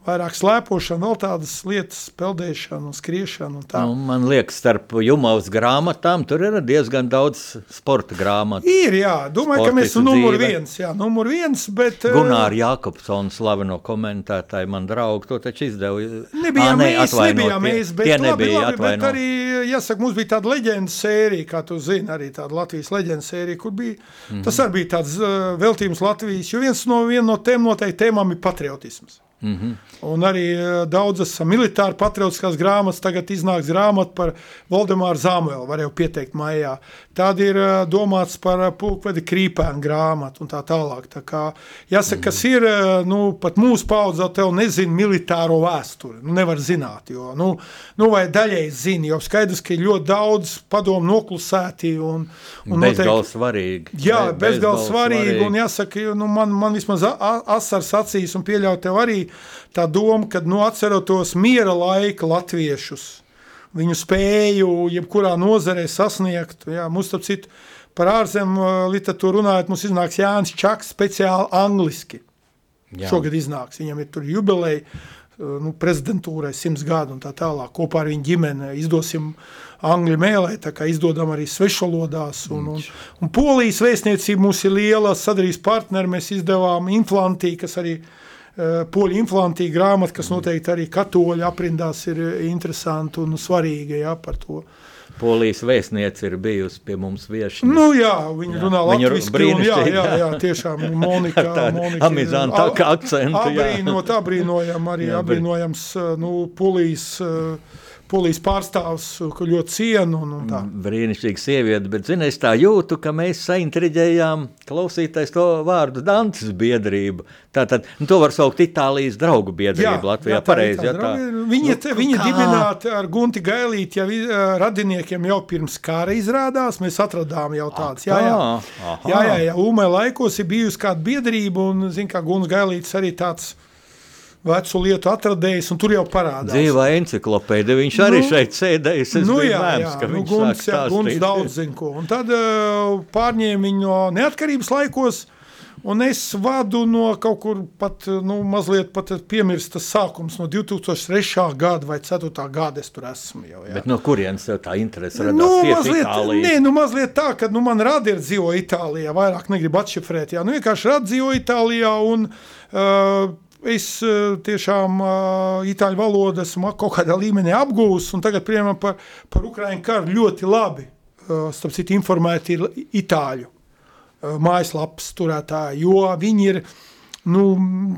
Vairāk slēpošana, vēl tādas lietas, peldēšana, un skriešana un tā. Nu, man liekas, starp Jumaus grāmatām tur ir diezgan daudz sporta grāmatu. Ir, jā, domāju, ka mēs esam numur viens, jā, numur viens, bet... eh, Gunārs Jākopsons, slaveno komentētāju, man draugu, to taču izdevu. Nebijām Ā, mēs, nebijām mēs, bet, tie labi, nebija, labi, bet arī, jāsaka, mums bija tāda leģendas sērija, kā tu zini, arī tāda Latvijas leģendas sērija, kur bija, mm -hmm. tas arī bija tāds uh, veltījums Latvijas, jo viens no, viena no tēm noteikti tēmām ir patriotisms. Mm -hmm. Un arī uh, daudzas militāri patriotiskās grāmatas, tagad iznāks grāmata par Valdemāru Zāmuelu, var jau pieteikt maijā. Tāda ir uh, domāts par uh, pulkvedi krīpēnu grāmatu un tā tālāk. Tā kā, jāsaka, kas ir, nu, pat mūsu paudzē tev nezina militāro vēsturi, nu, nevar zināt, jo, nu, nu vai daļēji zina, jo skaidrs, ka ir ļoti daudz padomu noklusēti un, un Bezgalīgi svarīgi. Jā, Be- bezgalīgi svarīgi. Un jāsaka, nu, man, man vismaz asars acīs un pieļauj tev arī tā doma, ka nu, atceroties miera laika latviešus. viņu spēju jebkurā nozarē sasniegt. Jā, mums, starp citu, par ārzemju literatūru runājot, mums iznāks Jānis Čaks speciāli angliski. Jā. Šogad iznāks, viņam ir tur jubileja, nu, prezidentūrai simts gadu un tā tālāk. Kopā ar viņu ģimeni izdosim angļu mēlē, tā kā izdodam arī svešvalodās. Un, un, un Polijas vēstniecība mums ir liela sadarbības partneri, mēs izdevām Inflantī, kas arī ir poļu inflantī grāmata, kas noteikti arī katoļu aprindās ir interesanti un svarīga jā, par to. Polijas vēstniece ir bijusi pie mums viešņa. Nu, jā, viņa jā. runā latviešu jā, jā, jā, tiešām Monika. <laughs> Monika Amizanta akcentu. Abrīnot, abrīnojam arī, jā, abrīnojams, nu, Polijas uh, polijas pārstāvs, ko ļoti cienu. Un, un tā. Brīnišķīga sieviete, bet zini, es tā jūtu, ka mēs saintriģējām klausītais to vārdu Dantas biedrību. Tātad, nu, to var saukt Itālijas draugu biedrību jā, Latvijā. Jā, tā, pareizi, jā, tā. Viņa, nu, viņa dibināta ar Gunti Gailīti jau radiniekiem jau pirms kāra izrādās, mēs atradām jau tāds. Jā, jā, jā, jā, jā, Umē laikos ir bijusi kāda biedrība un, zin, kā Guns Gailītis arī tāds vecu lietu atradējis, un tur jau parādās. Dzīvā enciklopēdija, viņš arī nu, šeit sēdējis, es nu, jā, mēms, jā, nu, Guns, jā, Guns daudz zin ko. Un tad uh, pārņēma viņu no neatkarības laikos, un es vadu no kaut kur pat, nu, mazliet pat piemirsta sākums, no 2003. gada vai 4. gada es tur esmu jau. Jā. Bet no kurienes tev tā interese radās nu, mazliet, Itālijas? Nē, nu mazliet tā, ka nu, man radi ir dzīvo Itālijā, vairāk negribu atšifrēt, jā, nu vienkārši radi dzīvo Itālijā un uh, es eh, tiešām uh, itāļu valodu esmu kaut kādā līmenī apgūlis, un tagad, piemēram, par, par Ukraiņu karu ļoti labi, uh, starp citu, informēti ir itāļu mājaslapas turētāji, jo viņi ir uh, nu,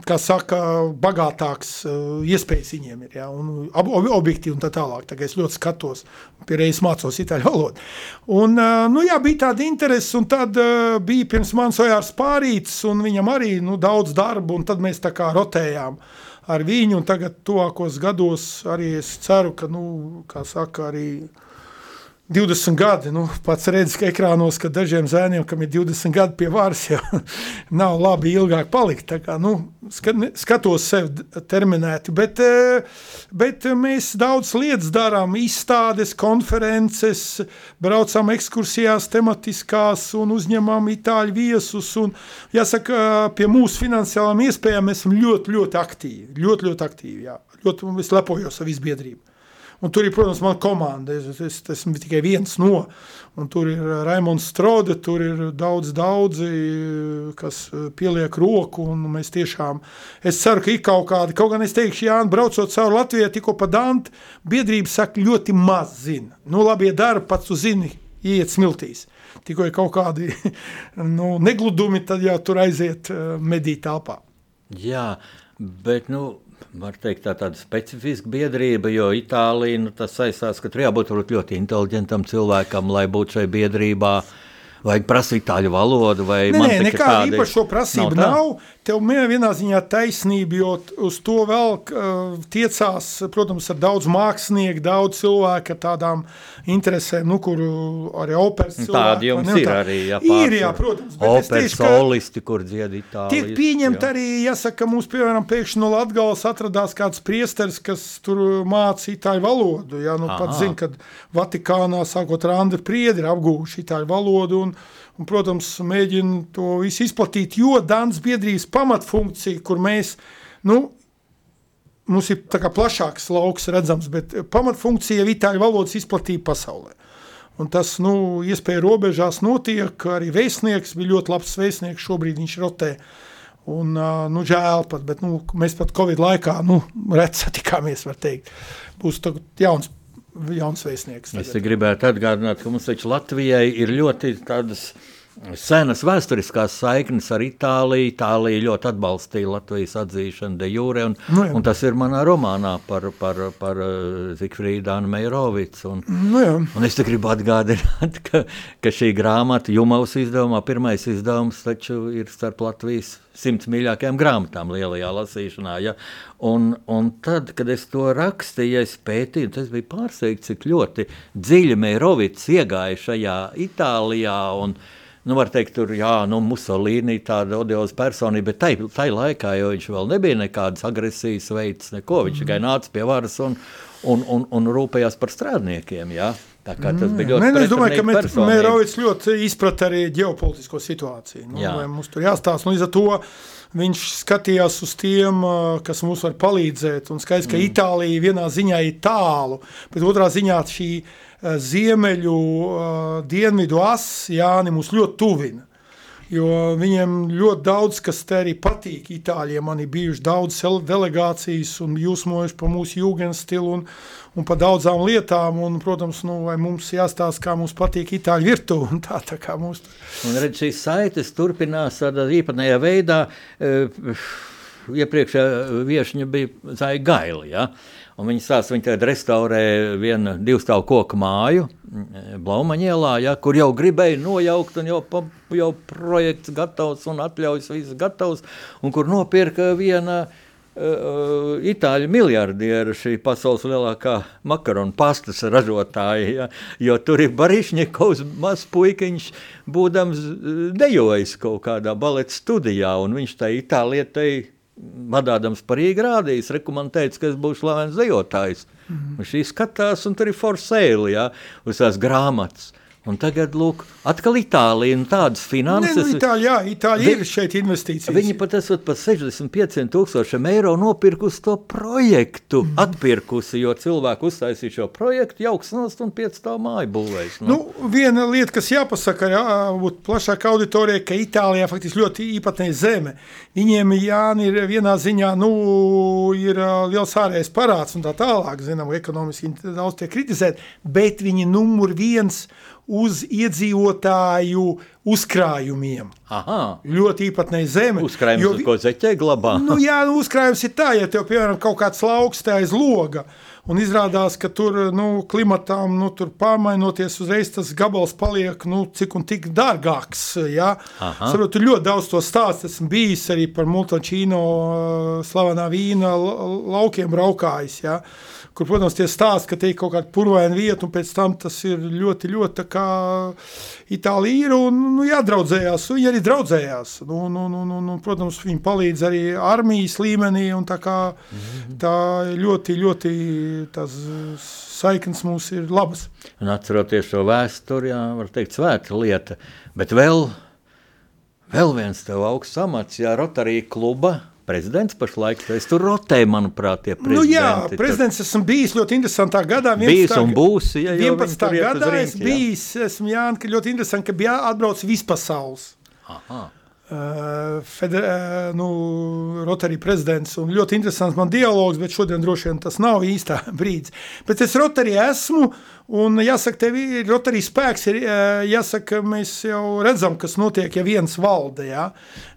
kā saka, bagātāks uh, iespējas viņiem ir, ja, un ob objektīvi un tā tālāk. Tā es ļoti skatos, pie reizes mācos itāļu valodu. Un, uh, nu, jā, bija tāda interese, un tad uh, bija pirms manis Ojārs Pārīts, un viņam arī, nu, daudz darbu, un tad mēs tā kā rotējām ar viņu, un tagad tuvākos gados arī es ceru, ka, nu, kā saka, arī 20 gadi, nu, pats redzes, ka ekrānos, ka dažiem zēniem, kam ir 20 gadi pie varas, jau <laughs> nav labi ilgāk palikt. Tā kā, nu, skatos sevi terminēti, bet, eh, bet mēs daudz lietas darām, izstādes, konferences, braucam ekskursijās tematiskās un uzņemam itāļu viesus. Un, jāsaka, pie mūsu finansiālām iespējām mēs esam ļoti, ļoti aktīvi, ļoti, ļoti aktīvi, jā. Ļoti, es lepojos ar visu biedrību. Un tur ir, protams, mana komanda. Es, es, es esmu tikai viens no. Un tur ir Raimons Strode, tur ir daudz, daudzi, kas pieliek roku. Mēs tiešām, es ceru, ka ir kaut kādi, kaut gan es teikšu, Jānis, braucot cauri Latvijai, tikko pa Dantu, biedrība saka, ļoti maz zina. Nu, labi, ja dara, pats tu zini, iet smiltīs. Tikko ir kaut kādi <laughs> nu, negludumi, tad jau tur aiziet medīt telpā. Jā, bet nu, var teikt, tā tāda specifiska biedrība, jo Itālija nu, tas saistās, ka tur jābūt ļoti inteliģentam cilvēkam, lai būtu šajā biedrībā. Vajag prasīt itāļu valodu, nē, nē, nekāda īpaša prasība nav. nav. Tev vienā ziņā taisnība, jo uz to vēl tiecās, protams, ar daudz mākslinieku, daudz cilvēku ar tādām interesēm, nu, kur arī operas cilvēki. Tādi jums ir tā. arī, jā, pārsvar. Ir, jā, protams. Operas solisti, kur dzied Itālijas. Tiek pieņemt jā. arī, jāsaka, mums, piemēram, pēkšņi no Latgales atradās kāds priesteris, kas tur māca itāļu valodu, jā, nu, Aha. pat zin, kad Vatikānā, sākot ar Andru Priedi, ir apgūši itāļu valodu, un un, protams, mēģina to visu izplatīt, jo Dānas biedrības pamatfunkcija, kur mēs, nu, mums ir tā kā plašāks lauks redzams, bet pamatfunkcija ir itāļu valodas izplatība pasaulē. Un tas, nu, iespēja robežās notiek, arī vēstnieks bija ļoti labs vēstnieks, šobrīd viņš rotē. Un, nu, žēl pat, bet nu, mēs pat Covid laikā, nu, reti satikāmies, <laughs> var teikt. Būs jauns jauns vēstnieks. Es gribētu atgādināt, ka mums Latvijai ir ļoti tādas senas vēsturiskās saiknes ar Itāliju. Itālija ļoti atbalstīja Latvijas atzīšanu de jure, un, nu, jā. un tas ir manā romānā par, par, par uh, Zikfrīdu Anu Meirovicu. Un, nu, jā. un es gribu atgādināt, ka, ka šī grāmata Jumaus izdevumā, pirmais izdevums taču ir starp Latvijas simts mīļākajām grāmatām lielajā lasīšanā. Ja? Un, un tad, kad es to rakstīju, es pētīju, tas bija pārsteigts, cik ļoti dziļi Meirovics iegāja šajā Itālijā. Un, nu, var teikt, tur jā, nu, Musolīni tāda odioza personība, bet tai, tai laikā jau viņš vēl nebija nekādas agresijas veids, neko, viņš tikai mm. nāca pie varas un, un, un, un rūpējās par strādniekiem. Jā. Tā kā tas bija ļoti Nē, es domāju, ka personība. Mērovics ļoti izprata arī ģeopolitisko situāciju. Nu, Jā. mums tur jāstāsta. Nu, līdz ar to viņš skatījās uz tiem, kas mums var palīdzēt. Un skaidrs, ka mm. Itālija vienā ziņā ir tālu, bet otrā ziņā šī ā, ziemeļu, dienvidu as, Jāni, mūs ļoti tuvina. Jo viņiem ļoti daudz, kas te arī patīk Itālijam, man ir bijuši daudz delegācijas un jūsmojuši par mūsu jūgenstilu un, un par daudzām lietām. Un, protams, nu, mums jāstāsta, kā mums patīk Itāļu virtuve un tā, tā kā mums. Un redz, šīs saites turpinās tādā īpatnējā veidā. Iepriekšējā viesiņa bija Zaļa Gaila. Ja? Un Viņa stāsta, viņa tagad restaurē vienu divstāvu koku māju, Blaumaņielā, ja, kur jau gribēja nojaukt, un jau, pa, jau projekts gatavs un atļaujas viss gatavs, un kur nopirka viena uh, itāļu miljardiera, šī pasaules lielākā makaronu pastas ražotāja, ja, jo tur ir Barišņikovs mazs puikiņš, būdams eh, dejojis kaut kādā baleta studijā, un viņš tai itālietai vadādams par Rīgā rādījis, rekomendējis, ka es būšu slavens dejotājs. Mm -hmm. Šī skatās, un tur ir for sale, jā, uz tās grāmatas. Un tagad, lūk, atkal Itālija un tādas Nē, finanses. nu, Itāļi, jā, Itāļi Vi- ir šeit investīcijas. Viņi pat esat par 65 tūkstošiem eiro nopirkusi to projektu, mm. atpirkusi, jo cilvēki uztaisīja šo projektu, jauks nost un pēc tā māju būvēs. Nu, viena lieta, kas jāpasaka, ir jābūt plašākai auditorijai, ka Itālijā faktiski ļoti īpatnēja zeme. Viņiem Jāni, ir vienā ziņā nu, ir liels ārējais parāds un tā tālāk. Zinām, ekonomiski daudz tiek kritizēti, bet viņi numur viens uz iedzīvotāju uzkrājumiem. Aha, Ļoti īpatnēja zeme. uzkrājums, jo ko zeķē glabā. Nu, jā, nu, uzkrājums ir tā, ja tev, piemēram, kaut kāds lauks tā aiz loga, un izrādās, ka tur, nu, klimatam, nu, tur pārmainoties uzreiz tas gabals paliek, nu, cik un tik dārgāks. Aha. Saprot, tur ļoti daudz to stāst, esmu bijis arī par Multačīno slavenā vīna la- laukiem braukājis, jā. Kur, protams, tie stāsta, ka te ir kaut kāda purvaina vieta, un pēc tam tas ir ļoti, ļoti tā kā Itālija ir, un, nu, jādraudzējās, un viņi arī draudzējās. Nu, nu, nu, nu, nu, protams, viņi palīdz arī armijas līmenī, un tā kā tā ļoti, ļoti tās saiknes mums ir labas. Un atceroties šo vēsturi, jā, var teikt, svēta lieta. Bet vēl, vēl viens tev augsts amats, jā, Rotarija kluba prezidents pašlaik. Es tur rotēju, manuprāt, tie prezidenti. Nu, jā, prezidents esmu bijis ļoti interesantā gadā. Bijis 11. un būs, ja jau 11. viņi tur iet uz gadā es rinki, jā. bijis, esmu Jānis, ka ļoti interesanti, ka bija atbrauc vispasaules. Aha. Uh, feder, uh, nu, Rotary prezidents. un Ļoti interesants man dialogs, bet šodien droši vien tas nav īstā <laughs> brīdis. Bet es Rotary esmu, un jāsaka, tev ir Rotary spēks. Ir, uh, jāsaka, mēs jau redzam, kas notiek, ja viens valda. Ja?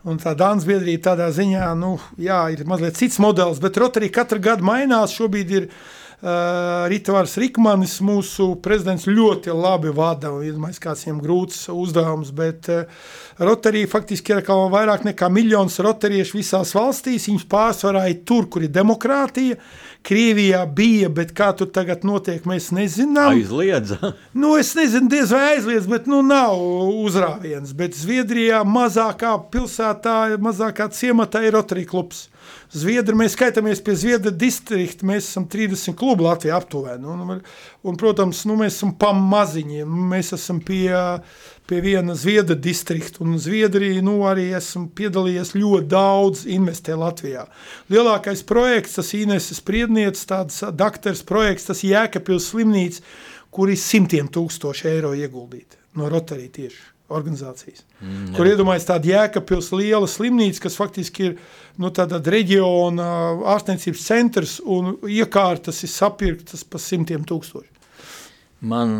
Un tā Dānas biedrība tādā ziņā nu, jā, ir mazliet cits modelis, bet Rotary katru gadu mainās. Šobrīd ir Uh, Ritvars Rikmanis, mūsu prezidents, ļoti labi vada. Iedomājieties, kāds viņam grūts uzdevums, bet uh, Rotary faktiski ir kā vairāk nekā miljons rotariešu visās valstīs. Viņus pārsvarā ir tur, kur ir demokrātija. Krievijā bija, bet kā tur tagad notiek, mēs nezinām. Aizliedza. <laughs> Nu, es nezinu, diez vai aizliedz, bet nu, nav uzrāviens. Bet Zviedrijā mazākā pilsētā, mazākā ciematā ir Rotary klubs. Zviedri, mēs skaitāmies pie Zviedra distrikta, mēs esam 30 klubu Latvijā aptuveni. Un, un, un, protams, nu, mēs esam pamaziņi, mēs esam pie, pie viena Zviedra distrikta, un Zviedrija nu, arī esam piedalījies ļoti daudz investē Latvijā. Lielākais projekts, tas Ineses Priednieces, tāds dakters projekts, tas Jēkabpils slimnīca, kur ir simtiem tūkstoši eiro ieguldīti no Rotary tieši organizācijas. Mm, kur iedomājas tāda jēkapils liela slimnīca, kas faktiski ir nu, tāda reģiona ārstniecības centrs un iekārtas ir sapirktas pa simtiem tūkstoši. Man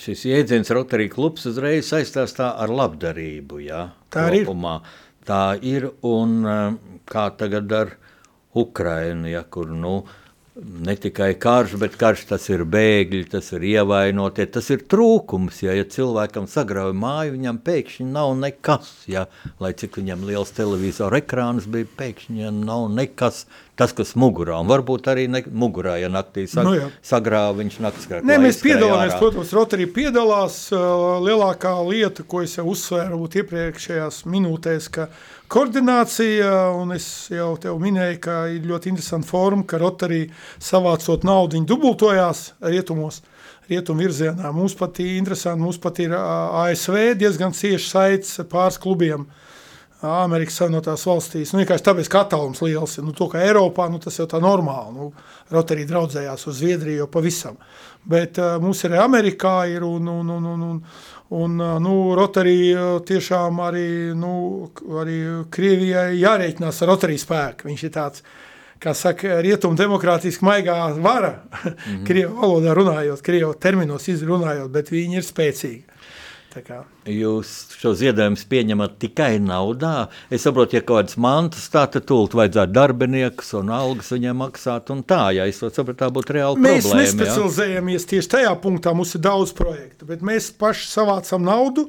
šis jēdziens Rotary klubs uzreiz saistās tā ar labdarību. Jā, Tā arī ir. kopumā. Tā ir un eh, kā tagad ar Ukrainu, ja, kur nu, ne tikai karš, bet karš tas ir bēgļi, tas ir ievainotie, tas ir trūkums. Ja, ja cilvēkam sagrauj māju, viņam pēkšņi nav nekas. Ja, lai cik viņam liels televizora ekrāns bija, pēkšņi ja nav nekas. Tas, kas mugurā, un varbūt arī ne, mugurā, ja naktī sag, Nu jā. sagrāva, viņš naktas krāklā. Nē, mēs piedalāmies, protams, Rotary piedalās. uh, Lielākā lieta, ko es jau uzsvēru iepriekšējās minūtēs, ka koordinācija, un es jau tev minēju, ka ir ļoti interesanta forma, ka Rotary savācot naudu, viņi dubultojās rietumos, rietumu virzienā. Mums pat ir interesanti, mums pat ir ASV diezgan cieši saites pāris klubiem, Amerikas Savienotās valstīs. Nu, vienkārši tāpēc, ka attālums liels ir. Nu, to, ka Eiropā nu, tas jau tā normāli. Nu, Rotary draudzējās uz Zviedriju jau pavisam. Bet uh, mums ir Amerikā ir un, un, un, un, un, un uh, nu, Rotary tiešām arī, nu, arī Krievijai jārēķinās ar Rotary spēku. Viņš ir tāds, kā saka, rietumu demokrātiski maigā vara, <laughs> mm -hmm. Krievu valodā runājot, Krievu terminos izrunājot, bet viņi ir spēcīgi. Jūs šo ziedojumu pieņemat tikai naudā. Es saprotu, ja kaut kādas mantas tā, tad tūlīt vajadzētu darbiniekus un algas viņiem maksāt. Tā, ja es saprotu, tā būtu reāla mēs problēma. Mēs nespecializējamies ja? tieši tajā punktā. Mums ir daudz projektu, bet mēs paši savācam naudu.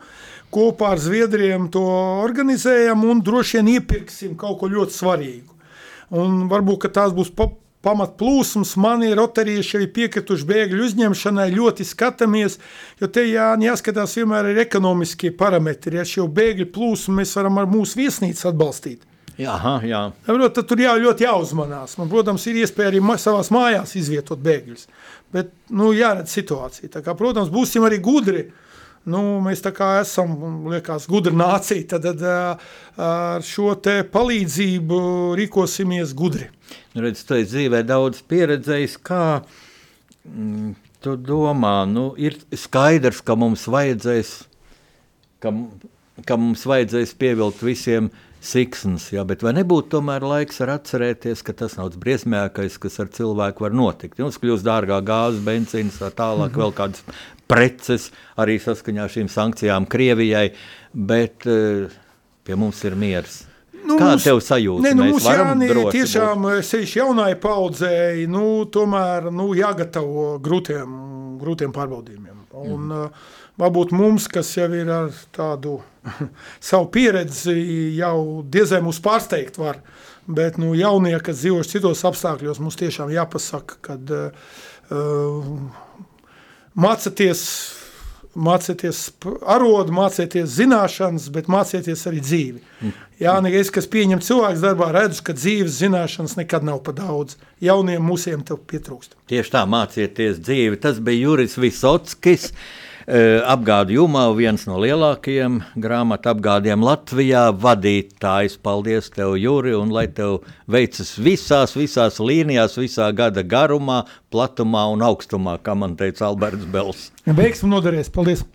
Kopā ar Zviedriem to organizējam un droši vien iepirksim kaut ko ļoti svarīgu. Un varbūt tās būs pamatplūsmas, mani rotarieši jau ir piekrituši bēgļu uzņemšanai, ļoti skatāmies, jo te jā, jāskatās vienmēr ir ekonomiskie parametri. Ja šo bēgļu plūsmu mēs varam ar mūsu viesnīcu atbalstīt. Jā, jā. Protams, tad tur jā, ļoti jāuzmanās. Man, protams, ir iespēja arī savās mājās izvietot bēgļus. Bet nu, jāredz situācija. Kā, protams, būsim arī gudri. Nu, mēs esam liekas, gudra nācija, tad, tad ar šo palīdzību rīkosimies gudri. Nu, redz, tu esi dzīvē daudz pieredzējis, kā mm, tu domā, nu, ir skaidrs, ka mums vajadzēs, ka, ka mums vajadzēs pievilkt visiem siksnas, jā, bet vai nebūtu tomēr laiks ar atcerēties, ka tas nav briesmīgākais, kas ar cilvēku var notikt. Jums kļūst dārgā gāzes, benzīns, tā tālāk, mm -hmm. vēl kādas preces, arī saskaņā ar šīm sankcijām Krievijai, bet uh, pie mums ir miers. Nu, Kāda tev sajūta? Ne, nu, mums Jāni, tiešām sevišķi jaunai paudzei, nu, tomēr nu, jāgatavo grūtiem, grūtiem pārbaudījumiem. Un, mm. uh, varbūt mums, kas jau ir ar tādu <laughs> savu pieredzi, jau diezgan mūs pārsteigt var, bet nu, jaunie, kas dzīvo citos apstākļos, mums tiešām jāpasaka, kad uh, mācāties mācieties arodu, mācieties zināšanas, bet mācieties arī dzīvi. Mm. Jā, es, kas pieņem cilvēks darbā, redzu, ka dzīves zināšanas nekad nav pa daudz. Jauniem mūsiem tev pietrūkst. Tieši tā, mācieties dzīvi. Tas bija Juris Visockis. Eh, apgādu jumā viens no lielākajiem grāmatu apgādiem Latvijā. Vadītājs, paldies tev, Juri, un lai tev veicas visās, visās līnijās, visā gada garumā, platumā un augstumā, kā man teica Alberts Bels. Veiksim noderēs, paldies!